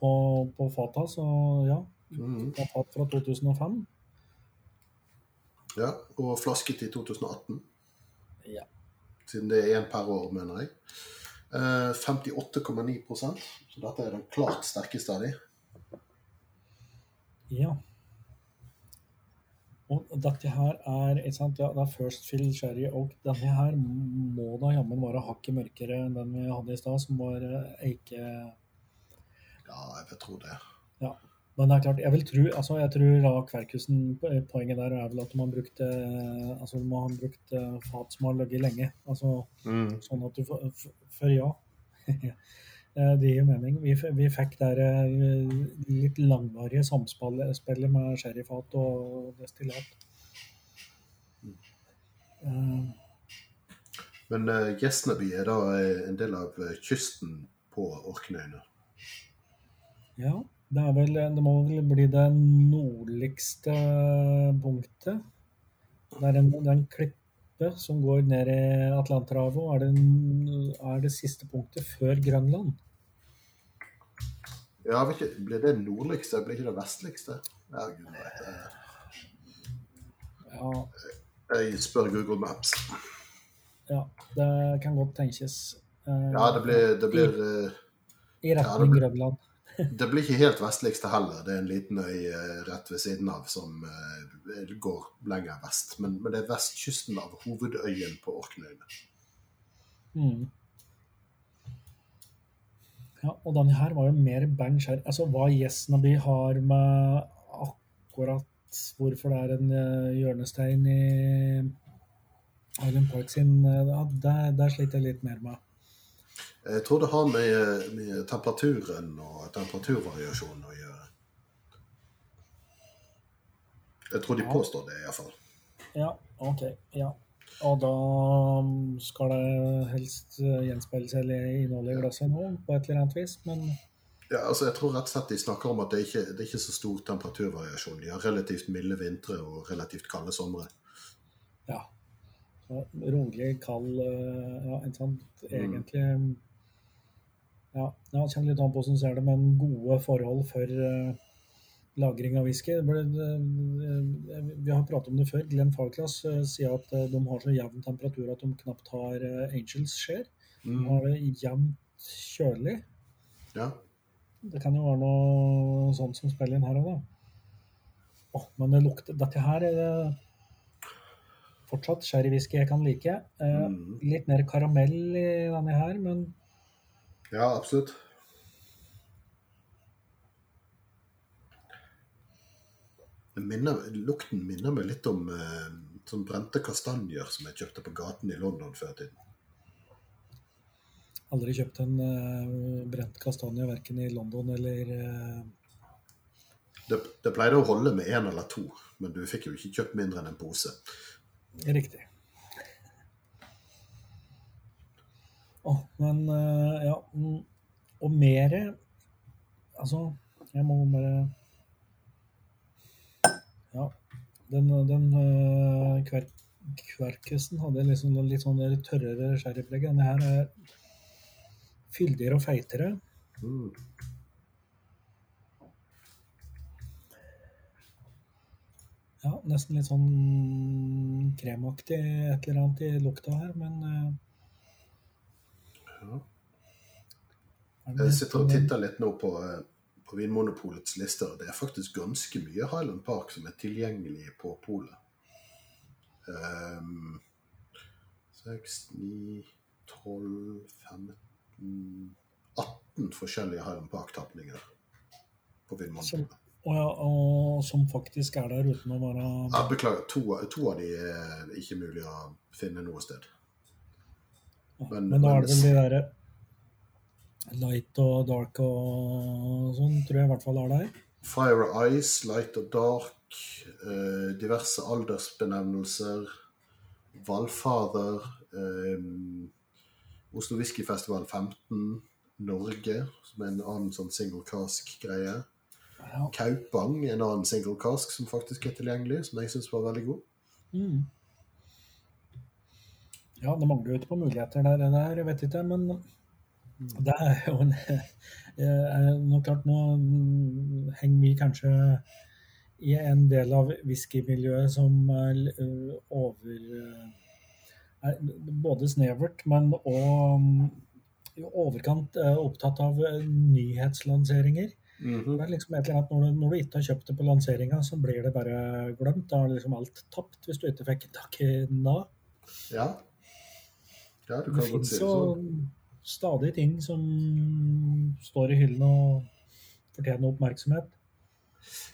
på, på fata, så ja. Mm. Det er fat fra 2005. Ja, og flasket i 2018. Ja. Siden det er én per år, mener jeg. Eh, 58,9% så dette er den klart sterkeste av de. Ja. Og dette her er ikke sant, ja, det er First Fill Sherry Oak. Denne her må da jammen være hakket mørkere enn den vi hadde i stad, som var eh, eike... Ja, jeg vil tro det. Ja. Men det er klart, jeg vil tro, altså jeg tror da Kverkusen, poenget der er vel at man brukte, altså man har brukt eh, fat som har ligget lenge. Altså sånn at du får, f- ja. <laughs> Eh, Det gir mening. Vi, vi fikk der eh, litt langvarige samspillet med sherryfat og destillat. Eh, Men uh, Gjesnaby er da eh, en del av eh, kysten på Orknøyene. Ja, det vel Det må vel bli det nordligste punktet. Det er en, det er en klippe som går ned i Atlanterhavet, og er det, er det siste punktet før Grønland. Ja, ikke, Blir det nordligste? Blir ikke det vestligste? Ja, Gud Ja, Jeg spør Google Maps. ja det kan godt tenkes. Ja, det blir, det blir, eh, I ja, retning blir- Grønland. <laughs> det blir ikke helt vestligste heller. Det er en liten øy eh, rett ved siden av som eh, går lenger vest. Men, men det er vestkysten av hovedøyen på Orknøyene. Mm. Ja, og denne her var jo mer bang skjær. Altså hva Gjesnaby har med akkurat hvorfor det er en eh, hjørnestein i Island Park sin, ja, det, det sliter jeg litt mer med. Jeg tror det har med, med temperaturen og temperaturvariasjonen å gjøre. Jeg tror de Ja. påstår det, iallfall. Ja, OK. Ja. Og da mm, skal det helst eh, gjenspeile seg i innholdet i glasset nå, på et eller annet vis, men Ja, altså jeg tror rett og slett de snakker om at det ikke det er ikke så stor temperaturvariasjon. De har relativt milde vintre og relativt kalde somre. Ja. Så rolig, kald ja, Ja, sånn egentlig Mm. Ja, ja det kommer litt an på hvordan du ser det, men gode forhold for eh, lagring av whisky. Det vi har pratet om det før. Glenn Farclas eh, sier at eh, de har så jevn temperatur at de knapt har eh, Angels skjer. De Mm. har det jevnt kjølig. Ja. Det kan jo være noe sånt som spiller inn her òg, da. Åh, men det lukter Dette her er fortsatt sherrywhisky jeg kan like. Eh, Mm. Litt mer karamell i denne her, men ja, absolutt. Minner, lukten minner meg litt om eh, sånn brente kastanjer som jeg kjøpte på gaten i London før i tiden. aldri kjøpt en eh, brent kastanje verken i London eller eh, Det, det pleide å holde med én eller to, men du fikk jo ikke kjøpt mindre enn en pose. Riktig. Åh, men eh, ja mm, Og mer Altså, jeg må bare Ja. Den, den eh, kver, kverkusen hadde liksom litt sånn der tørrere sherrypreg. Denne her er fyldigere og feitere. Mm. Ja, nesten litt sånn kremaktig et eller annet i lukta her, men eh, Ja. er det Jeg sitter og titter litt nå på, eh, på Vinmonopolets lister. Det er faktisk ganske mye Highland Park som er tilgjengelig på polet. Um, 6, 9, 12, 15 18 forskjellige Highland Park-tapninger på Vinmonopolet. Og, ja, og som faktisk er der uten å være ja, beklager, to, to av de er ikke mulig å finne noe sted. Men, men- da er det vel de derre light og dark og sånn, tror jeg i hvert fall er der. Fire Ice, Light og Dark, eh, diverse aldersbenevnelser, Valfather, eh, Oslo Whiskyfestival 15, Norge, som er en annen sånn single cask-greie. Ja. Kaupang, en annen single cask som faktisk er tilgjengelig, som jeg syns var veldig god. Mm. Ja, det mangler jo ikke på muligheter der, der, jeg vet ikke, men det er jo en <laughs> Nå klart, nå mm, henger vi kanskje i en del av whiskymiljøet som over både snevert, men òg i overkant opptatt av nyhetslanseringer. Det er liksom når du, når du ikke har kjøpt det på lanseringa, så blir det bare glemt. Da er liksom alt tapt hvis du ikke fikk tak i den da. Ja. ja, du Det kan godt si det sånn. Stadig ting som står i hyllene og fortjener oppmerksomhet.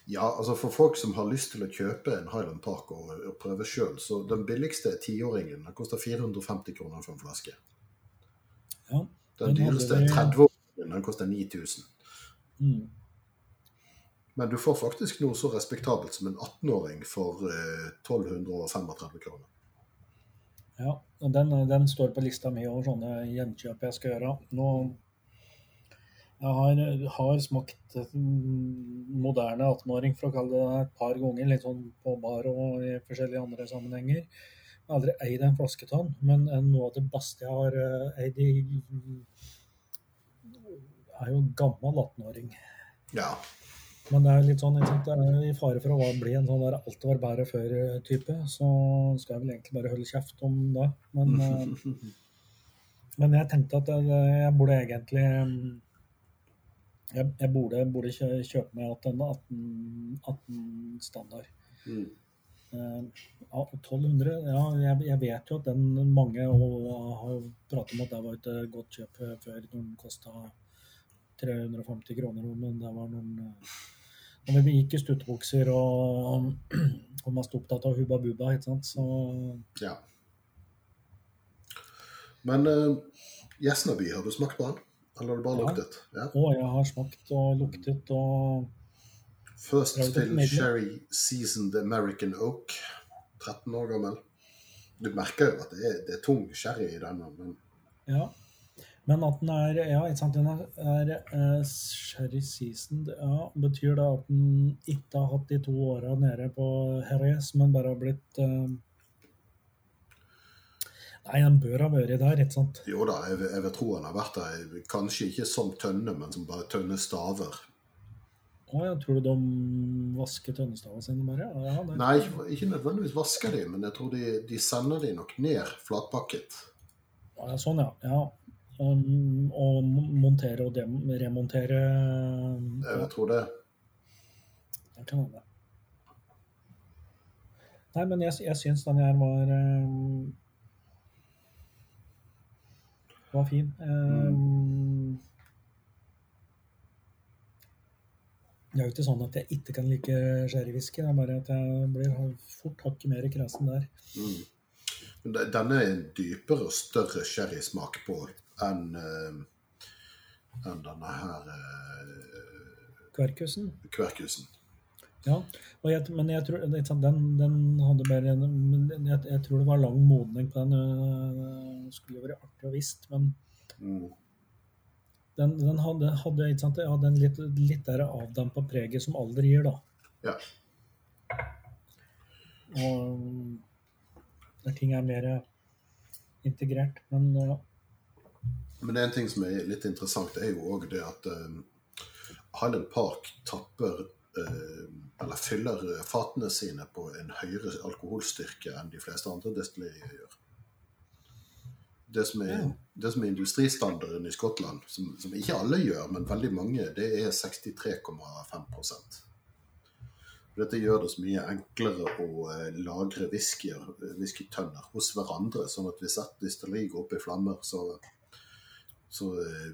Ja, altså for folk som har lyst til å kjøpe en Highland Park og, og prøve sjøl, så den billigste tiåringen den koster 450 kroner for en flaske. Ja. Den Den dyreste vi- 30-åringen den koster 9000. Mm. Men du får faktisk noe så respektabelt som en 18-åring for eh, 1235 kroner. Ja, og den, den står på lista mi over sånne gjenkjøp jeg skal gjøre. Nå jeg har, har smakt moderne 18-åring, for å kalle det det, et par ganger, litt sånn på bar og i forskjellige andre sammenhenger. Jeg har aldri eid en flasketann, men noe av det beste jeg har eh, eid i er jo gammel 18-åring. Ja. Men det er litt sånn, det er i fare for å bli en sånn der alt var bedre før-type, så skal jeg vel egentlig bare holde kjeft om det. Men, <laughs> eh, men jeg tenkte at jeg, jeg burde egentlig Jeg, jeg burde, burde kjøpe meg igjen denne 18, 18 standard. Mm. Eh, ja, 1200 Ja, jeg, jeg vet jo at den mange har pratet om at det var et godt kjøp før den kosta 350 kroner, men det var noen eh, Når vi gikk i stuttbukser, og, og mest opptatt av Hubba Bubba, ikke sant, så ja. Men uh, Gjesnaby, har du smakt på den? Eller har du bare Ja. luktet? Ja. Å, jeg har smakt og luktet og First Fill. Sherry Seasoned American Oak. 13 år gammel. Du merker jo at det er, det er tung sherry i denne, men Ja. Men at den er Ja, ikke sant, den er, er eh, sherry seasoned. Ja, betyr det at den ikke har hatt de to åra nede på Jerez, men bare har blitt uh... Nei, den bør ha vært der, ikke sant? jo da, jeg, jeg vil tro den har vært der. Kanskje ikke som tønne, men som bare tønnestaver. Å, ja, tror du de vasker tønnestavene sine bare? Ja, det, Nei, ikke nødvendigvis vasker de, men jeg tror de, de sender de nok ned flatpakket. Ja, sånn, ja. ja. Um, og montere og remontere Jeg tror det. Det kan hende. Nei, men jeg, jeg syns den her var um, var fin. Um, Det er jo ikke sånn at jeg ikke kan like sherrywhisky, det er bare at jeg blir fort hakket mer kresen der. Mm. Denne er en dypere og større sherrysmak på enn eh, enn denne her eh, Kverkusen. kverkusen. Ja, jeg, men jeg tror den, den hadde mer jeg, jeg tror det var lang modning på den. Det skulle jo vært artig å visst, men Mm. den, den hadde, hadde, sant, ja, den litt, litt der avdampa preget som alder gir, da. Ja. Og der ting er mer integrert. Men ja. Men en ting som er litt interessant, er jo òg det at eh, Highland Park tapper eh, eller fyller fatene sine på en høyere alkoholstyrke enn de fleste andre destillerier gjør. Det som er, Ja. det som er industristandarden i Skottland, som, som ikke alle gjør, men veldig mange, det er 63,5 Dette gjør det så mye enklere å eh, lagre whiskyer, eh, whiskytønner hos hverandre. Sånn at hvis et distilleri går opp i flammer, så, så eh,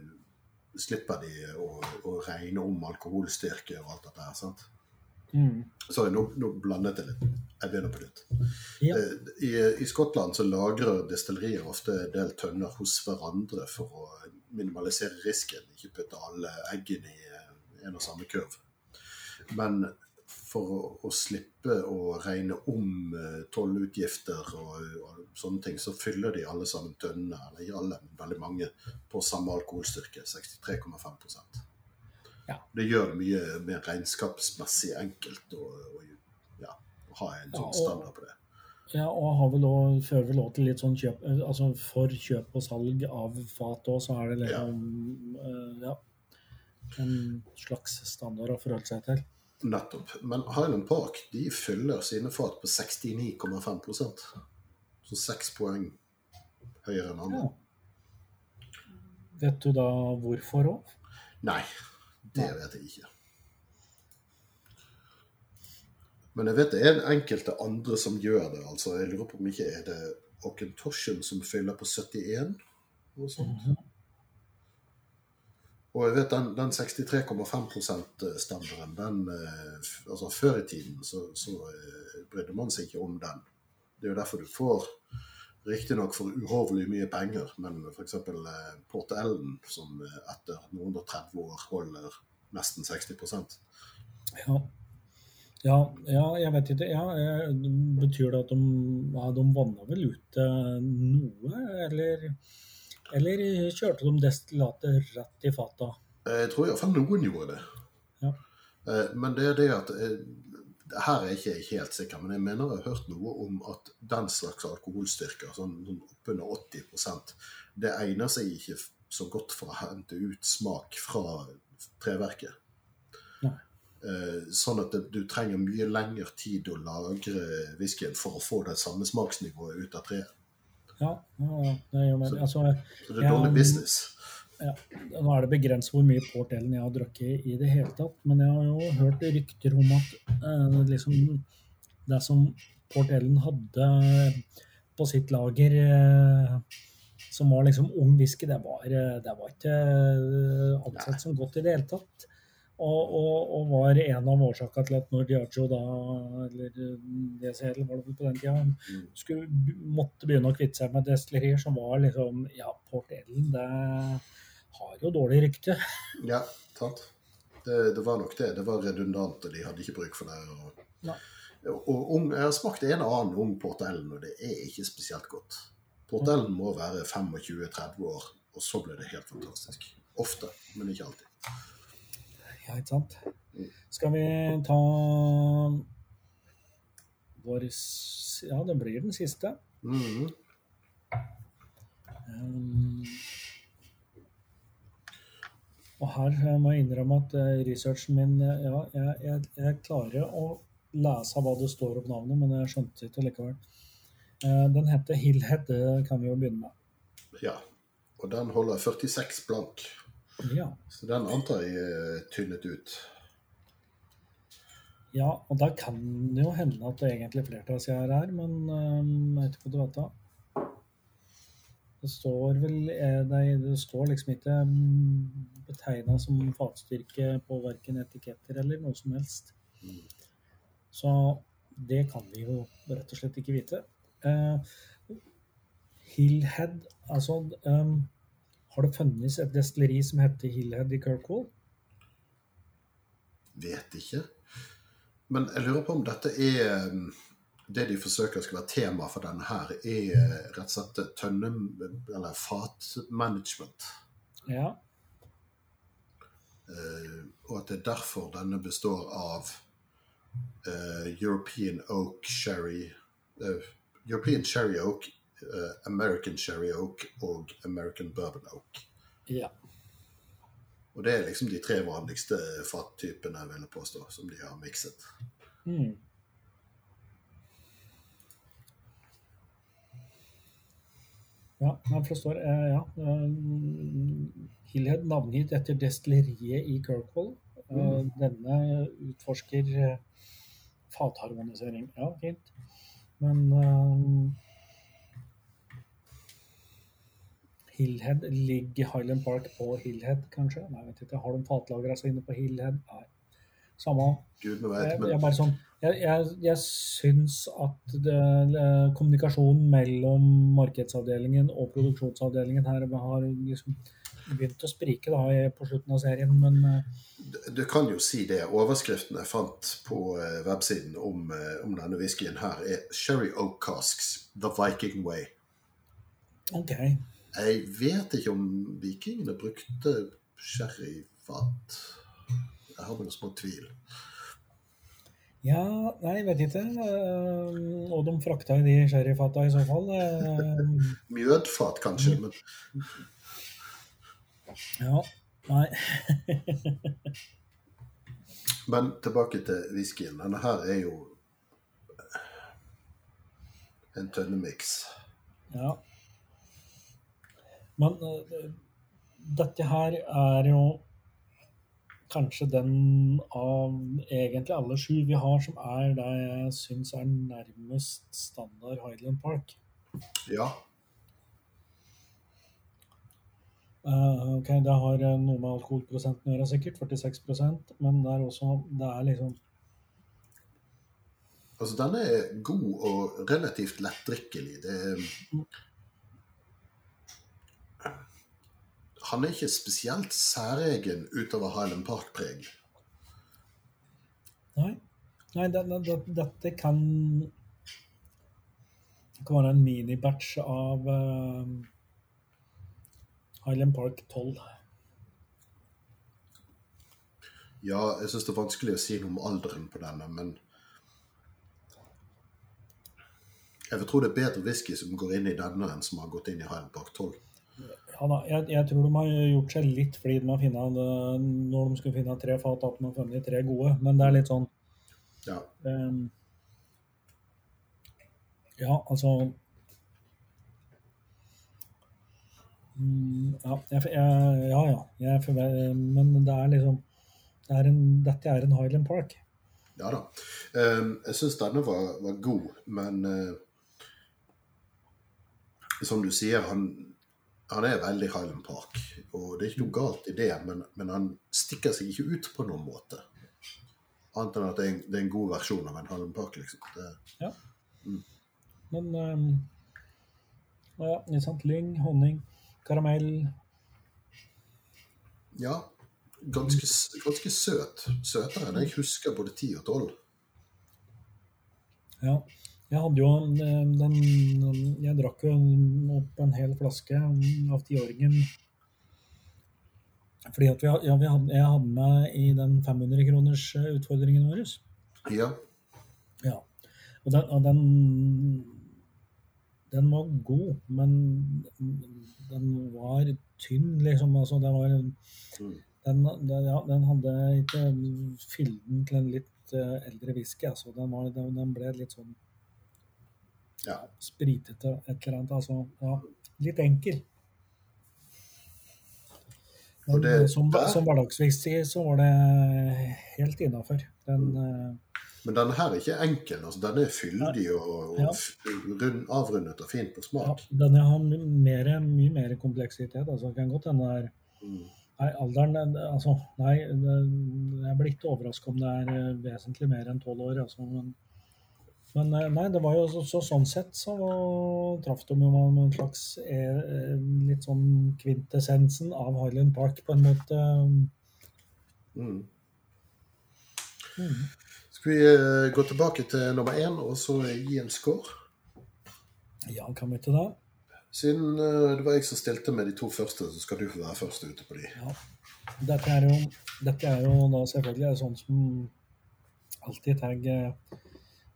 slipper de å, å regne om alkoholstyrke og alt dette her. sant? Mm. Sorry, nå, nå blandet jeg litt. Jeg begynner på nytt. Ja. Eh, I, I Skottland så lagrer destillerier ofte en del tønner hos hverandre for å minimalisere risken. Ikke putte alle eggene i en og samme kurv. Men for å, å slippe å regne om eh, tollutgifter og, og sånne ting, så fyller de alle sammen tønnene, eller ikke alle, men veldig mange, på samme alkoholstyrke, 63,5 Ja. Det gjør det mye mer regnskapsmessig enkelt å, ja, ha en Ja, sånn standard på det. Ja, og har vel også, fører vel òg til litt sånn kjøp Altså for kjøp og salg av fat òg, så er det liksom eh, ja, en slags standard å forholde seg til. Nettopp. Men Highland Park de fyller sine fat på 69,5% Så seks poeng høyere enn andre. Ja. Vet du da hvorfor òg? Nei, det vet jeg ikke. Men jeg vet det er enkelte andre som gjør det. altså Jeg lurer på om ikke er det Okentoshen som fyller på 71? Og, sånt. Og jeg vet den, den 63,5 %-standarden, den eh, altså Før i tiden så, så eh, brydde man seg ikke om den. Det er jo derfor du får Riktignok for uhorvelig mye penger, men f.eks. Eh, Port Ellen, som etter noen og 30 år holder nesten 60% Ja. Ja, ja, jeg vet ikke. Ja, betyr det at de, ja, de vanna vel ut noe, eller, eller kjørte de destillatet rett i fata? Jeg tror iallfall noen gjorde det. Ja. Eh, Men det er det at eh, Her er jeg ikke helt sikker, men jeg mener jeg har hørt noe om at den slags alkoholstyrker, sånn sånn oppunder 80% det egner seg ikke så godt for å hente ut smak fra treverket. Eh, Sånn at du trenger mye lengre tid å lagre whiskyen for å få det samme smaksnivået ut av treet. Ja, ja, ja. Det gjør vel. Altså, Så det er Ja, dårlig business. Nå er det begrenset hvor mye Port Ellen jeg har drukket i det hele tatt, men jeg har jo hørt rykter om at eh, liksom, det som Port Ellen hadde på sitt lager, eh, som var liksom ung whisky, det var, eh, det var ikke eh, ansett som godt i det hele tatt. Og, og, og var en av årsakene til at når Diageo da, eller DCL var det vel på den tida, Mm. skulle, måtte begynne å kvitte seg med destillerier som var liksom Ja, Port Ellen, det har jo dårlig rykte. <laughs> Ja, sant. Det, det var nok det. Det var redundant, og de hadde ikke bruk for det. Og, og om, jeg har smakt en annen ung Port Ellen, og det er ikke spesielt godt. Port Ellen må være 25-30 år, og så blir det helt fantastisk. Ofte, men ikke alltid. Ja, ikke sant? Skal vi ta vår Ja, det blir den siste. Mhm. Um, og her må jeg innrømme at eh, researchen min eh, Ja, jeg, jeg, jeg klarer å lese hva det står om navnet, men jeg skjønte ikke likevel. Eh, Den heter Hillhead, det kan vi jo begynne med. Ja. Og den holder 46 blank, Ja. så den antar jeg er tynnet ut. Ja, og da kan det jo hende at det er egentlig flertallssier her, men um, jeg vet ikke hva du vet da. Det står vel eh, Nei, det står liksom ikke betegna som fatstyrke på verken etiketter eller noe som helst. Mm. Så det kan vi jo rett og slett ikke vite. Uh, Hillhead, altså øhm, Har det funnes et destilleri som heter Hillhead i Kirkwall? Vet ikke. Men jeg lurer på om dette er um, Det de forsøker skal være tema for denne her, er uh, rett og slett tønne... Eller fatmanagement. Ja. Uh, og at det er derfor denne består av uh, European Oak Sherry uh, European Sherry Oak, uh, American Sherry Oak og American Bourbon Oak. ja. Og det er liksom de tre vanligste fattypene, vil jeg påstå, som de har mikset. Mm. Ja, jeg forstår. Eh, ja. Um, Hillhead navngitt etter destilleriet i Kirkwall. Mm. Denne utforsker eh, fatharmonisering. Ja, fint. Men um, Hillhead ligger Highland Park på Hillhead, kanskje? Nei, vet ikke. Har de fatlagra seg inne på Hillhead? Nei. Samme. Gud, vet, jeg, jeg, sånn, jeg, jeg, jeg syns at det, eh, kommunikasjonen mellom markedsavdelingen og produksjonsavdelingen her har liksom begynt å sprike da på slutten av serien, men eh, Du- kan jo si det. Overskriften jeg fant på eh, websiden om, eh, om denne whiskyen her, er 'Sherry Oak Casks The Viking Way'. OK. Jeg vet ikke om vikingene brukte sherryfat. Jeg har noen små tvil. Ja, nei, jeg vet ikke. eh, Og de frakta i de sherryfata i så fall. eh, Mjødfat, kanskje, men Ja, nei. Men tilbake til whiskyen. Denne her er jo en tønnemiks. Ja. Men eh, dette her er jo kanskje den av egentlig alle sju vi har som er det jeg syns er nærmest standard Highland Park. Ja. Uh, ok, Det har eh, noe med alkoholprosenten å gjøre, sikkert. 46% men det er også Det er liksom Altså, den er god og relativt lettdrikkelig. Det er Han er ikke spesielt særegen utover Highland Park-preg. Nei. Nei, det, det, det, dette kan Det kan være en minibatch av uh, Highland Park 12. Ja, jeg syns det er vanskelig å si noe om alderen på denne, men Jeg vil tro det er bedre whisky som går inn i denne, enn som har gått inn i Highland Park 12. Ja, da, jeg, jeg tror de har gjort seg litt flid med å finne når de skulle finne tre fat, at de har funnet tre gode. Men det er litt sånn Ja. um, Ja, altså um, Ja, jeg, jeg, ja. ja jeg men det er liksom det er en, Dette er en Highland Park. Ja da. Um, jeg syns denne var, var god, men uh, som du sier, han, han er veldig Highland Park. Og det er ikke noe galt i det, men, men han stikker seg ikke ut på noen måte. Annet enn at det er, en, det er en god versjon av en Highland Park, liksom. Det, Men um, ja, ikke sant. Lyng, honning, karamell. ja, ganske, ganske søt. Søtere enn jeg husker både 10 og 12. Ja. Jeg hadde jo den, den Jeg drakk jo opp en hel flaske av tiåringen. Fordi at vi, ja, vi hadde, jeg hadde med i den 500 kroners utfordringen vår. Ja. Ja. Og den, og den Den var god, men den var tynn, liksom. Altså, det var Mm. den, den, ja, den hadde ikke fylden til en litt eh, eldre whisky. Altså. Den, var, den, den ble litt sånn ja. spritete, et eller annet. Altså, ja, litt enkel. Men det- som, der- som hverdagswhisky så var det helt innafor. Den mm. Men denne her er ikke enkel. altså Den er fyldig og, og Ja. rund, avrundet og fin på ja, smak. denne har mer, mye mer kompleksitet. Altså, det kan godt hende det er Mm. Nei, alderen altså, Nei, jeg blir ikke overraska om det er eh, vesentlig mer enn tolv år. Altså, men, men eh, nei, det var jo så, så sånn sett så traff de jo med en slags eh, litt sånn kvintessensen av Highland Park, på en måte. Mm. Mm. Skal vi eh, gå tilbake til nummer én og så gi en score? Ja, kan vi ikke det? Siden eh, det var jeg som stilte med de to første, så skal du få være først ute på de. Ja. Dette er jo, dette er jo da selvfølgelig sånn som alltid tag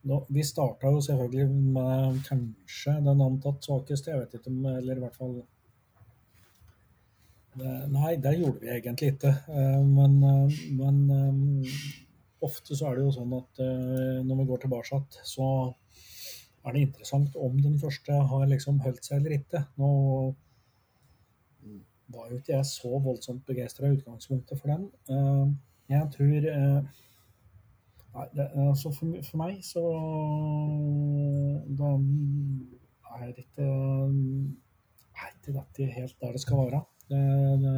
eh, Vi starta jo selvfølgelig med kanskje den antatt svakeste, jeg vet ikke om Eller i hvert fall Nei, det gjorde vi egentlig ikke. Eh, Men, eh, men eh, ofte så er det jo sånn at når vi går tilbake, så er det interessant om den første har liksom holdt seg eller ikke. Nå var jo ikke jeg så voldsomt begeistra i utgangspunktet for den. Jeg tror Nei, det, altså for, for meg så da er det ikke Er ikke helt der det skal være. Det, det,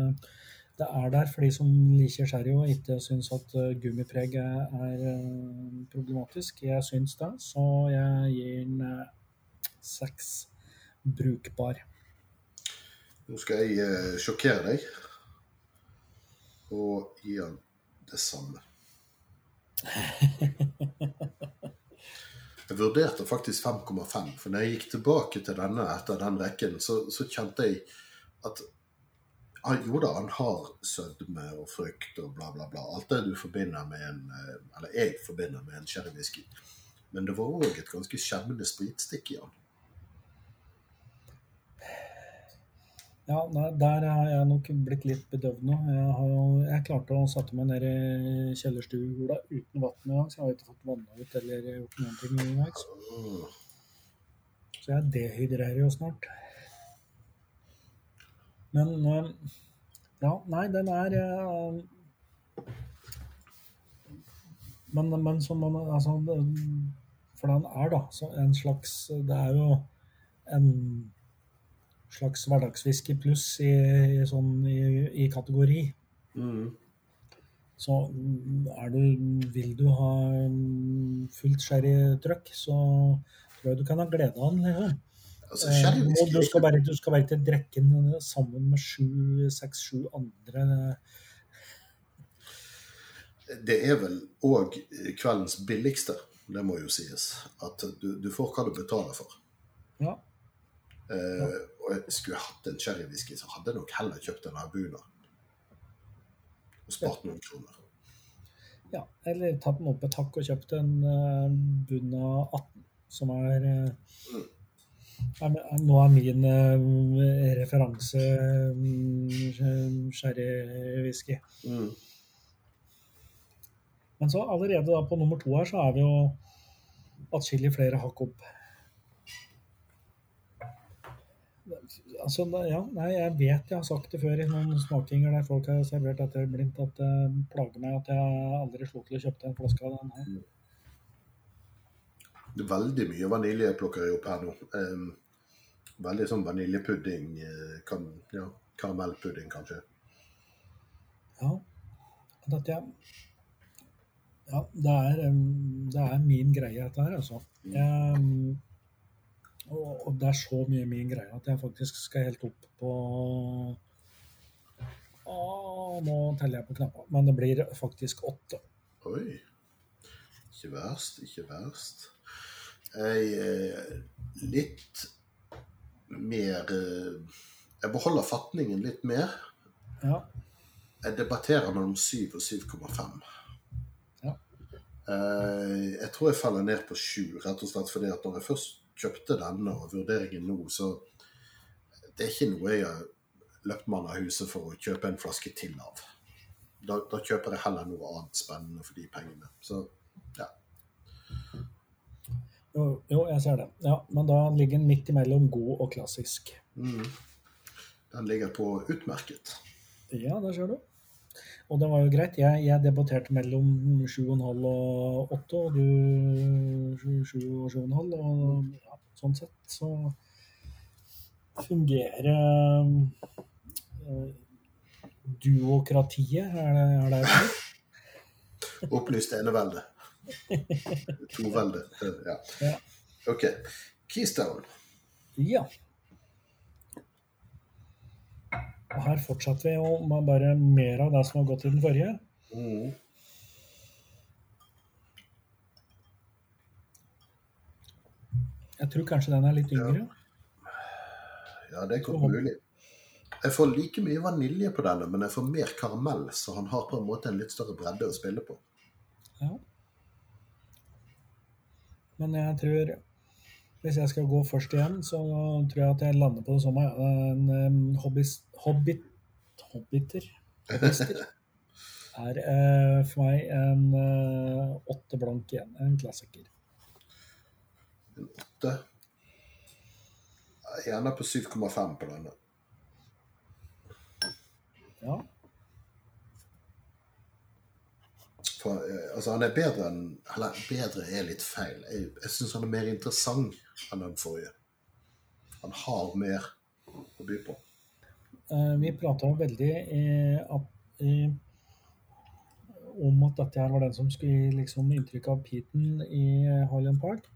det er der for de som liker sherry og ikke syns at eh, gummipreg er, eh, problematisk. Jeg syns det, så jeg gir den eh, seks brukbar. Nå skal jeg sjokkere deg og gi den det samme. Jeg vurderte faktisk 5,5, for når jeg gikk tilbake til denne etter den rekken, så, så kjente jeg at han, jo da, han har sødme og frykt og bla, bla, bla. Alt det du forbinder med en eh, Eller jeg forbinder med en sherrywhisky. Men det var òg et ganske skjemmende spritstikk i han. Ja, nei, der har jeg nok blitt litt bedøvd nå. Jeg, har, jeg klarte å sette meg ned i kjellerstuegula uten vann i gang, så jeg har ikke fått vanna ut eller gjort noen ting i dag. Åh, Så jeg dehydrerer jo snart. Men eh, Ja, nei, den er eh, Men, men som man Altså, for den er da så en slags Det er jo en slags hverdagsfiske pluss i, i sånn i, i kategori. Mm. Så mm, er du, vil du ha fullt fullt sherrytrøkk, så tror jeg du kan ha glede av den. Liksom. Altså, Eh, og du skal bare, du skal bare til drekken sammen med sju, seks-sju andre. Det er vel òg kveldens billigste, det må jo sies. At du, du får hva du betaler for. Ja. Eh, og skulle hatt en sherrywhisky, så hadde jeg nok heller kjøpt en Arbuna. Og spart noen kroner. ja. Eller tatt den opp et hakk og kjøpt en uh, Bunna 18, som er, eh, er, er Nå er min uh, referanse um, sherrywhisky. Mm. Men så allerede da på nummer to her, så er vi jo atskillig flere hakk opp. Altså, ja, nei, jeg vet jeg har sagt det før i noen smakinger der folk har servert dette blindt, at det plager meg at jeg aldri slo til å kjøpe en flaske av den her. Det er veldig mye vanilje plukker jeg opp her nå. Um, veldig sånn vaniljepudding. eh, Kan, ja, karamellpudding, kanskje. Ja, dette Ja, det er, det er min greie, dette her, altså. Jeg, um, og, og det er så mye min greie at jeg faktisk skal helt opp på Å, nå teller jeg på knappa, men det blir faktisk åtte. Oi. Ikke verst, ikke verst. Jeg er litt mer eh, Jeg beholder fatningen litt mer. Ja, Jeg debatterer mellom 7 og 7,5. Ja. Eh, Jeg tror jeg faller ned på 7, rett og slett fordi at når jeg først kjøpte denne og vurderingen nå, så det er ikke noe jeg har løpt mann av huset for å kjøpe en flaske til av. Da, da kjøper jeg heller noe annet spennende for de pengene. Så ja. jo, jo, jeg ser det. Ja, men da ligger den midt imellom god og klassisk. Mm. Den ligger på utmerket. Ja, der ser du. Og det var jo greit. Jeg, jeg debatterte mellom 7,5 og 8, og du 7 og 7,5. Og ja, sånn sett så fungerer uh, duokratiet, er det, er det et ord? <laughs> Opplyst enevelde. <laughs> Tovelde. eh, Ja. Ja. OK. Keystone. Ja. Og her fortsatte vi jo med bare mer av det som har gått i den forrige. Mm. Jeg tror kanskje den er litt yngre. Ja, det er godt mulig. Jeg får like mye vanilje på denne, men jeg får mer karamell, så han har på en måte en litt større bredde å spille på. Ja. Men jeg tror Hvis jeg skal gå først igjen, så tror jeg at jeg lander på det som En um, hobbis, hobbit Hobbiter <laughs> er eh, for meg en eh, åtte blank igjen. En klassiker. En åtte. Ender på 7,5 på denne. Ja. For, eh, altså, han er bedre enn Eller bedre er litt feil. Jeg, jeg syns han er mer interessant enn den forrige. Han har mer å by på. Eh, vi prata veldig eh, eh, om at dette her var den som skulle gi liksom, inntrykk av Peten i Highland Park.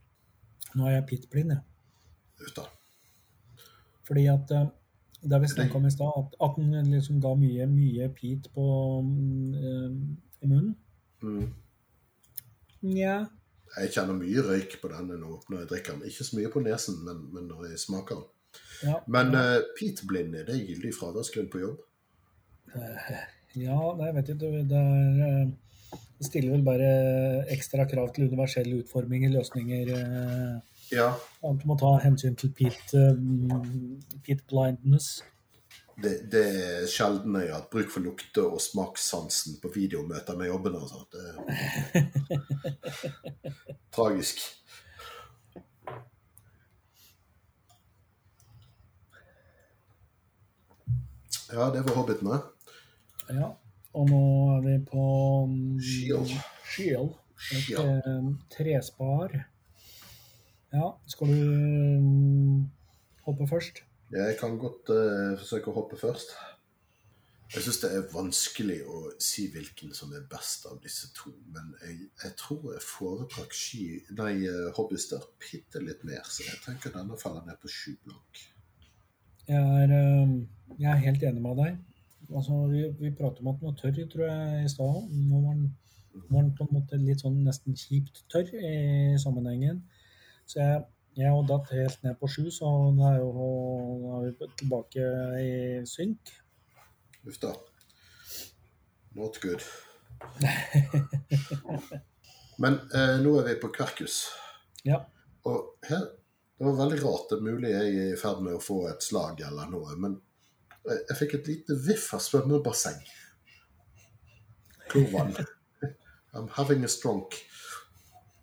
Nå er jeg Pete-blind, jeg. Da. Fordi at Det vi snakka om i stad, at, at den liksom ga mye, mye Pete på i munnen. Mm. Nja. Jeg kjenner mye røyk på nå når jeg drikker den. Ikke så mye på nesen, men, men når jeg smaker den. Ja, Men uh, peatblind, er det gyldig fraværsgrunn på jobb? ja, nei, jeg vet ikke. Det, er, uh, det stiller vel bare ekstra krav til universell utforming i løsninger. Uh, Ja. Du må ta hensyn til eh, blindness. Det, det er sjelden jeg har hatt bruk for lukte- og smakssansen på videomøter med jobben. Altså. Det er <laughs> tragisk. Ja, det var hobbitene. Ja, og nå er vi på mm, Shield. Shield. Et eh, trespar. Ja, skal du mm, hoppe først? Jeg kan godt uh, forsøke å hoppe først. Jeg syns det er vanskelig å si hvilken som er best av disse to. Men jeg, jeg tror jeg foretrakk ski, nei, eh, Hobbyster bitte litt mer, så jeg tenker denne faller ned på sju blank. Jeg er, eh, jeg er helt enig med deg. Altså, vi, vi pratet om at den var tørr, tror jeg, i stad. Nå var den, var den på en måte litt sånn nesten kjipt tørr i sammenhengen. Så jeg, jeg har datt helt ned på sju, så nå er, jo, nå er vi tilbake i synk. Uff da. Not good. <laughs> Men eh, nå er vi på Kverkus. Ja. Og her Det var veldig rart. Det er mulig jeg er i ferd med å få et slag eller noe, men jeg, fikk et lite viff av svømmebasseng. Klorvann. <laughs> I'm having a stronk.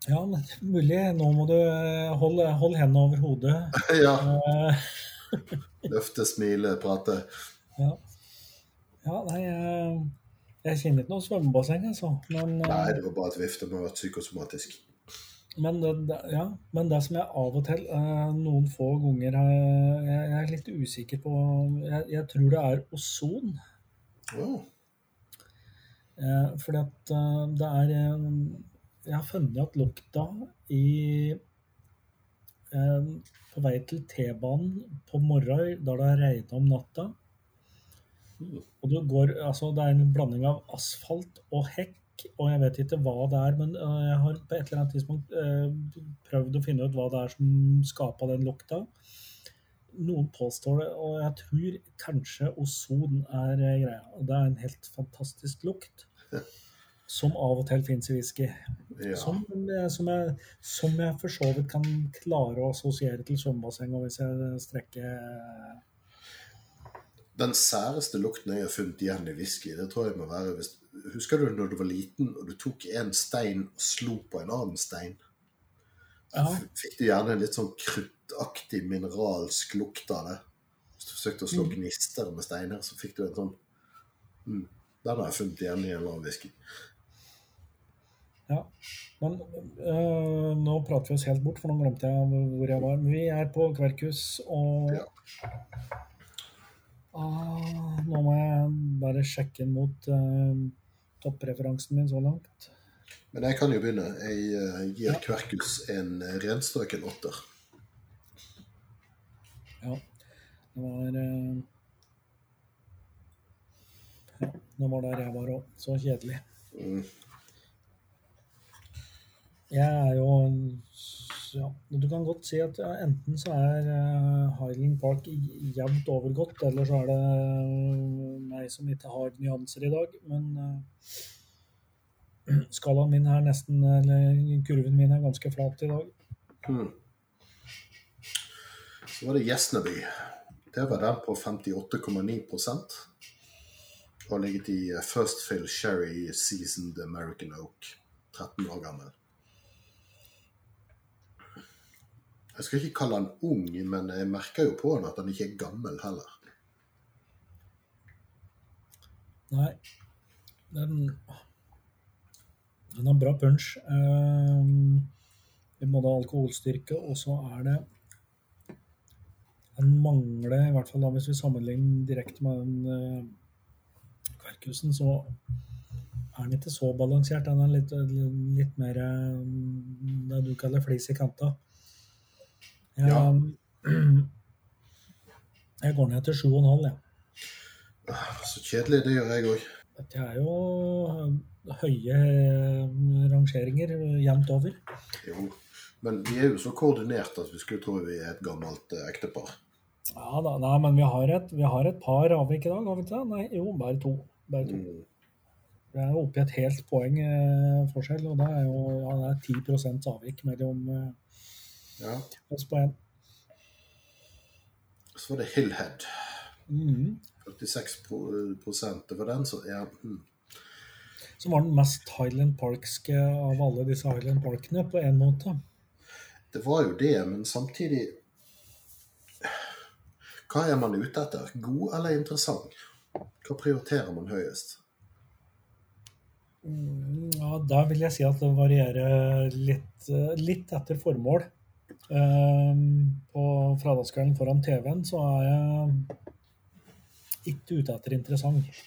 Ja, men mulig. Nå må du holde, holde, hendene over hodet. <laughs> ja. Eh, <laughs> Løfte, smile, prate. Ja, ja nei, jeg, jeg kjenner ikke noe svømmebasseng, altså. Men, eh, Nei, det var bare et vift. Det må ha vært psykosomatisk. Men, ja, men det som jeg av og til, eh, noen få ganger, eh, jeg, er litt usikker på Jeg, jeg tror det er ozon. Oh. Eh, fordi at det er Jeg har funnet at lukta i På vei til T-banen på morgenen da det har regnet om natta. Og du går, altså Det er en blanding av asfalt og hekk, og jeg vet ikke hva det er. Men eh, jeg har på et eller annet tidspunkt eh, prøvd å finne ut hva det er som skapa den lukta. Noen påstår det, og jeg tror kanskje ozon er eh, greia. Det er en helt fantastisk lukt. Som av og til fins i whisky. ja. Som, som, jeg, som jeg for så vidt kan klare å assosiere til svømmebasseng hvis jeg strekker Den særeste lukten jeg har funnet igjen i whisky, det tror jeg må være hvis, Husker du når du var liten og du tok en stein og slo på en annen stein? Ja, Fikk du gjerne en litt sånn kruttaktig mineralsk lukt av det. Hvis du forsøkte å slå Mm. gnister med steiner, så fikk du en sånn mm, Den har jeg funnet igjen i en eller annen whisky. ja. Men øh, nå prater vi oss helt bort, for nå glemte jeg hvor jeg var. Men vi er på Kverkhus og Ja. Ah, Nå må jeg bare sjekke inn mot uh, toppreferansen min så langt. Men jeg kan jo begynne. Jeg uh, gir Kverkus en renstrøken åtter. Ja, det var uh, Ja, det var der jeg var òg. Så kjedelig. Mm. Jeg er jo ja, Du kan godt si at enten så er uh, Highland Park jevnt over godt, eller så er det eh, meg som ikke har nyanser i dag. Men eh, <clears throat> skalaen min er nesten Eller kurven min er ganske flat i dag. Hmm. Så var det Gjesneby. Det var den på 58,9% og ligget i eh, First Fill Sherry Seasoned American Oak. 13 år gammel. Jeg skal ikke kalle den ung, men jeg merker jo på han at den ikke er gammel heller. Nei. Den, den har bra punch. Um, I både alkoholstyrke, og så er det Den mangler, i hvert fall da hvis vi sammenligner direkte med den uh, Kverkusen, så er den ikke så balansert. Den er litt, litt mer um, det du kaller flis i kanta. Ja. Um, <clears throat> Jeg går ned til 7,5, jeg. Så kjedelig. Det gjør jeg òg. Dette er jo høye eh, rangeringer jevnt over. Jo. Men vi er jo så koordinert at vi skulle tro vi er et gammelt eh, ektepar. Ja da, nei, men vi har et, vi har et par avvik i dag, har vi ikke det? Nei, jo, bare to. Bare to. Mm. Det er oppe i et helt poeng eh, forskjell, og det er jo ja, det er 10% avvik mellom eh, Ja. oss på én. Så var det Hillhead. Mm. 46 pro- prosent. Det var den som er mm. Som var den mest Highland Parkske av alle disse Highland Parkene, på en måte. Det var jo det, men samtidig Hva er man ute etter? God eller interessant? Hva prioriterer man høyest? Mm, Ja, Da vil jeg si at det varierer litt, eh, litt etter formål. Um, på fredagskvelden foran TV-en så er jeg ikke ute etter interessant.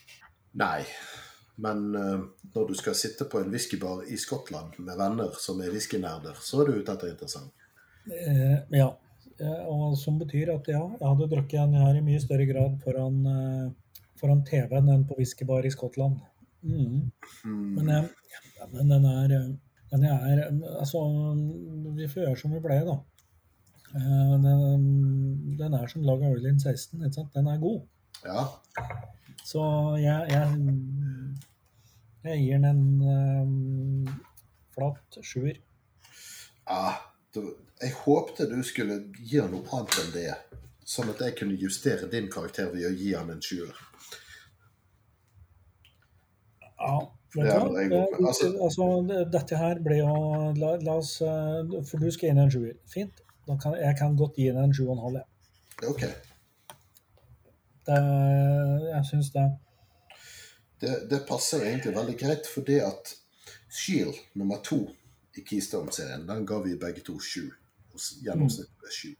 Nei, men eh, når du skal sitte på en whiskybar i Skottland med venner som er whiskynerder, så er du ute etter interessant. Eh, ja. Eh, og som betyr at ja, jeg hadde drukket en her i mye større grad foran, foran TV-en enn på whiskybar i Skottland. Mm. Mm. Men, men den er den er Altså, vi får gjøre som vi pleier, da. Eh, Den, den er som lag av Oilin 16. Ikke sant? Den er god. Ja, Så jeg, jeg, jeg gir den en um, flat sjuer. ja du, jeg håpte du skulle gi den noe annet enn det, sånn at jeg kunne justere din karakter ved å gi han en sjuer. Ja, det er godt, men Eh, altså- altså, dette her ble jo la, la oss eh, For du skal inn i en sjuer. Fint. Kan, jeg kan godt gi den en sju og en halv. jeg. Ok, Det, jeg syns det. det, det passer egentlig veldig greit, fordi at Shield nummer to i Keystone-serien, den ga vi begge to sju. Gjennomsnittet ble sju.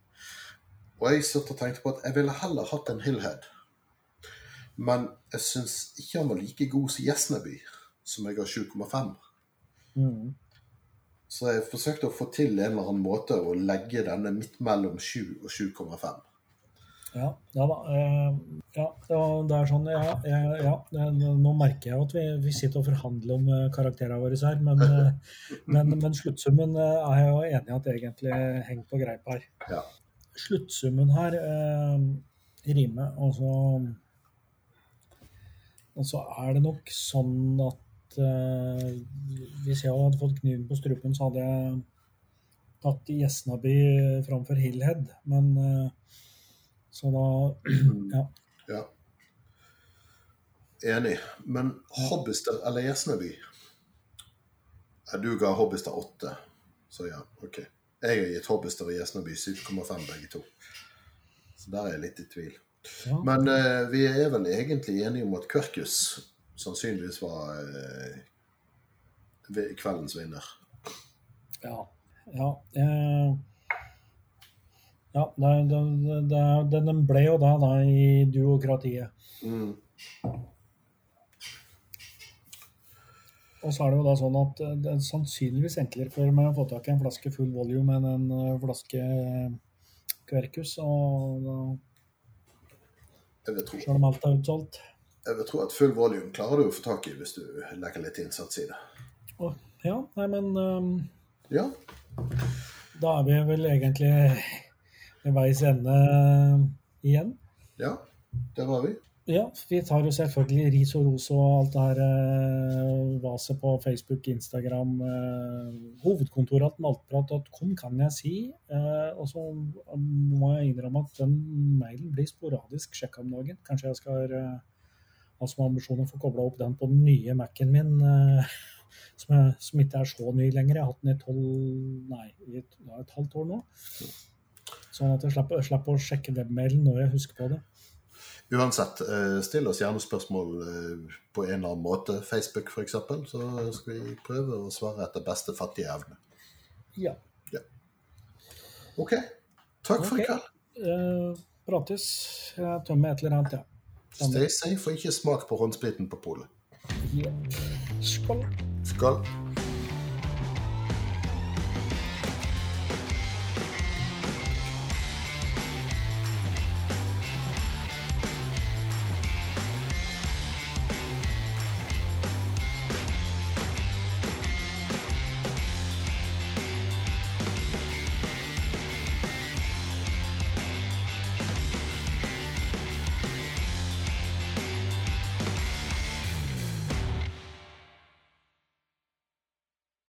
Og jeg satt og tenkte på at jeg ville heller hatt en Hillhead. Men jeg syns ikke han var like god som Gjesneby, som jeg ga 7,5. Mm. Så jeg forsøkte å få til en eller annen måte å legge denne midt mellom 7 og 7,5. Ja, ja da. eh, ja, det er sånn, ja. ja, det, nå merker jeg at vi, vi sitter og forhandler om eh, karakterene våre her, men, eh, men, men sluttsummen eh, er jeg jo enig i at egentlig henger på greip her. Ja. Sluttsummen her eh, rimer, og så Og så er det nok sånn at eh, hvis jeg hadde fått kniven på strupen, så hadde jeg tatt Gjesnaby framfor Hillhead, men eh, så da <clears throat> Ja. Ja. Enig. Men Hobbister eller Gjesnaby? Du ga Hobbister 8, så ja, OK. Jeg har gitt Hobbister og Gjesnaby 7,5 begge to. Så der er jeg litt i tvil. ja. Men uh, vi er vel egentlig enige om at Quercus sannsynligvis var eh, kveldens vinner. Ja. ja eh, ja, den ble jo det da i duokratiet. Mm. Og så er det jo da sånn at det er sannsynligvis enklere for meg å få tak i en flaske full volume enn en eh, flaske Kverkus. Og da, selv om alt er utsolgt. Jeg vil tro at full volume klarer du å få tak i hvis du legger litt innsats i det. Oh, ja, nei, men um, Ja, da er vi vel egentlig ved veis ende igjen. ja, det var vi. Ja, vi tar jo selvfølgelig ris og ros og alt det her eh, vaset på Facebook, Instagram. Eh, hovedkontoret til maltprat.com kan jeg si. Eh, og så må jeg innrømme at den mailen blir sporadisk sjekka om dagen. Kanskje jeg skal eh, ha som ambisjon å få kobla opp den på den nye Mac-en min, eh, <laughs> som, jeg, som ikke er så ny lenger. Jeg har hatt den i tolv Nei, i et, ja, et halvt år nå. Sånn at jeg slipper, slipper å sjekke webmailen når jeg husker på det. Uansett, eh, still oss gjerne spørsmål eh, på en eller annen måte. Facebook f.eks. Så skal vi prøve å svare etter beste fattige evne. Ja. OK. Takk for i kveld. Uh, prates. Jeg tømmer et eller annet, ja. Stay safe og ikke smak på håndspriten på polet. ja. Skål. Skål.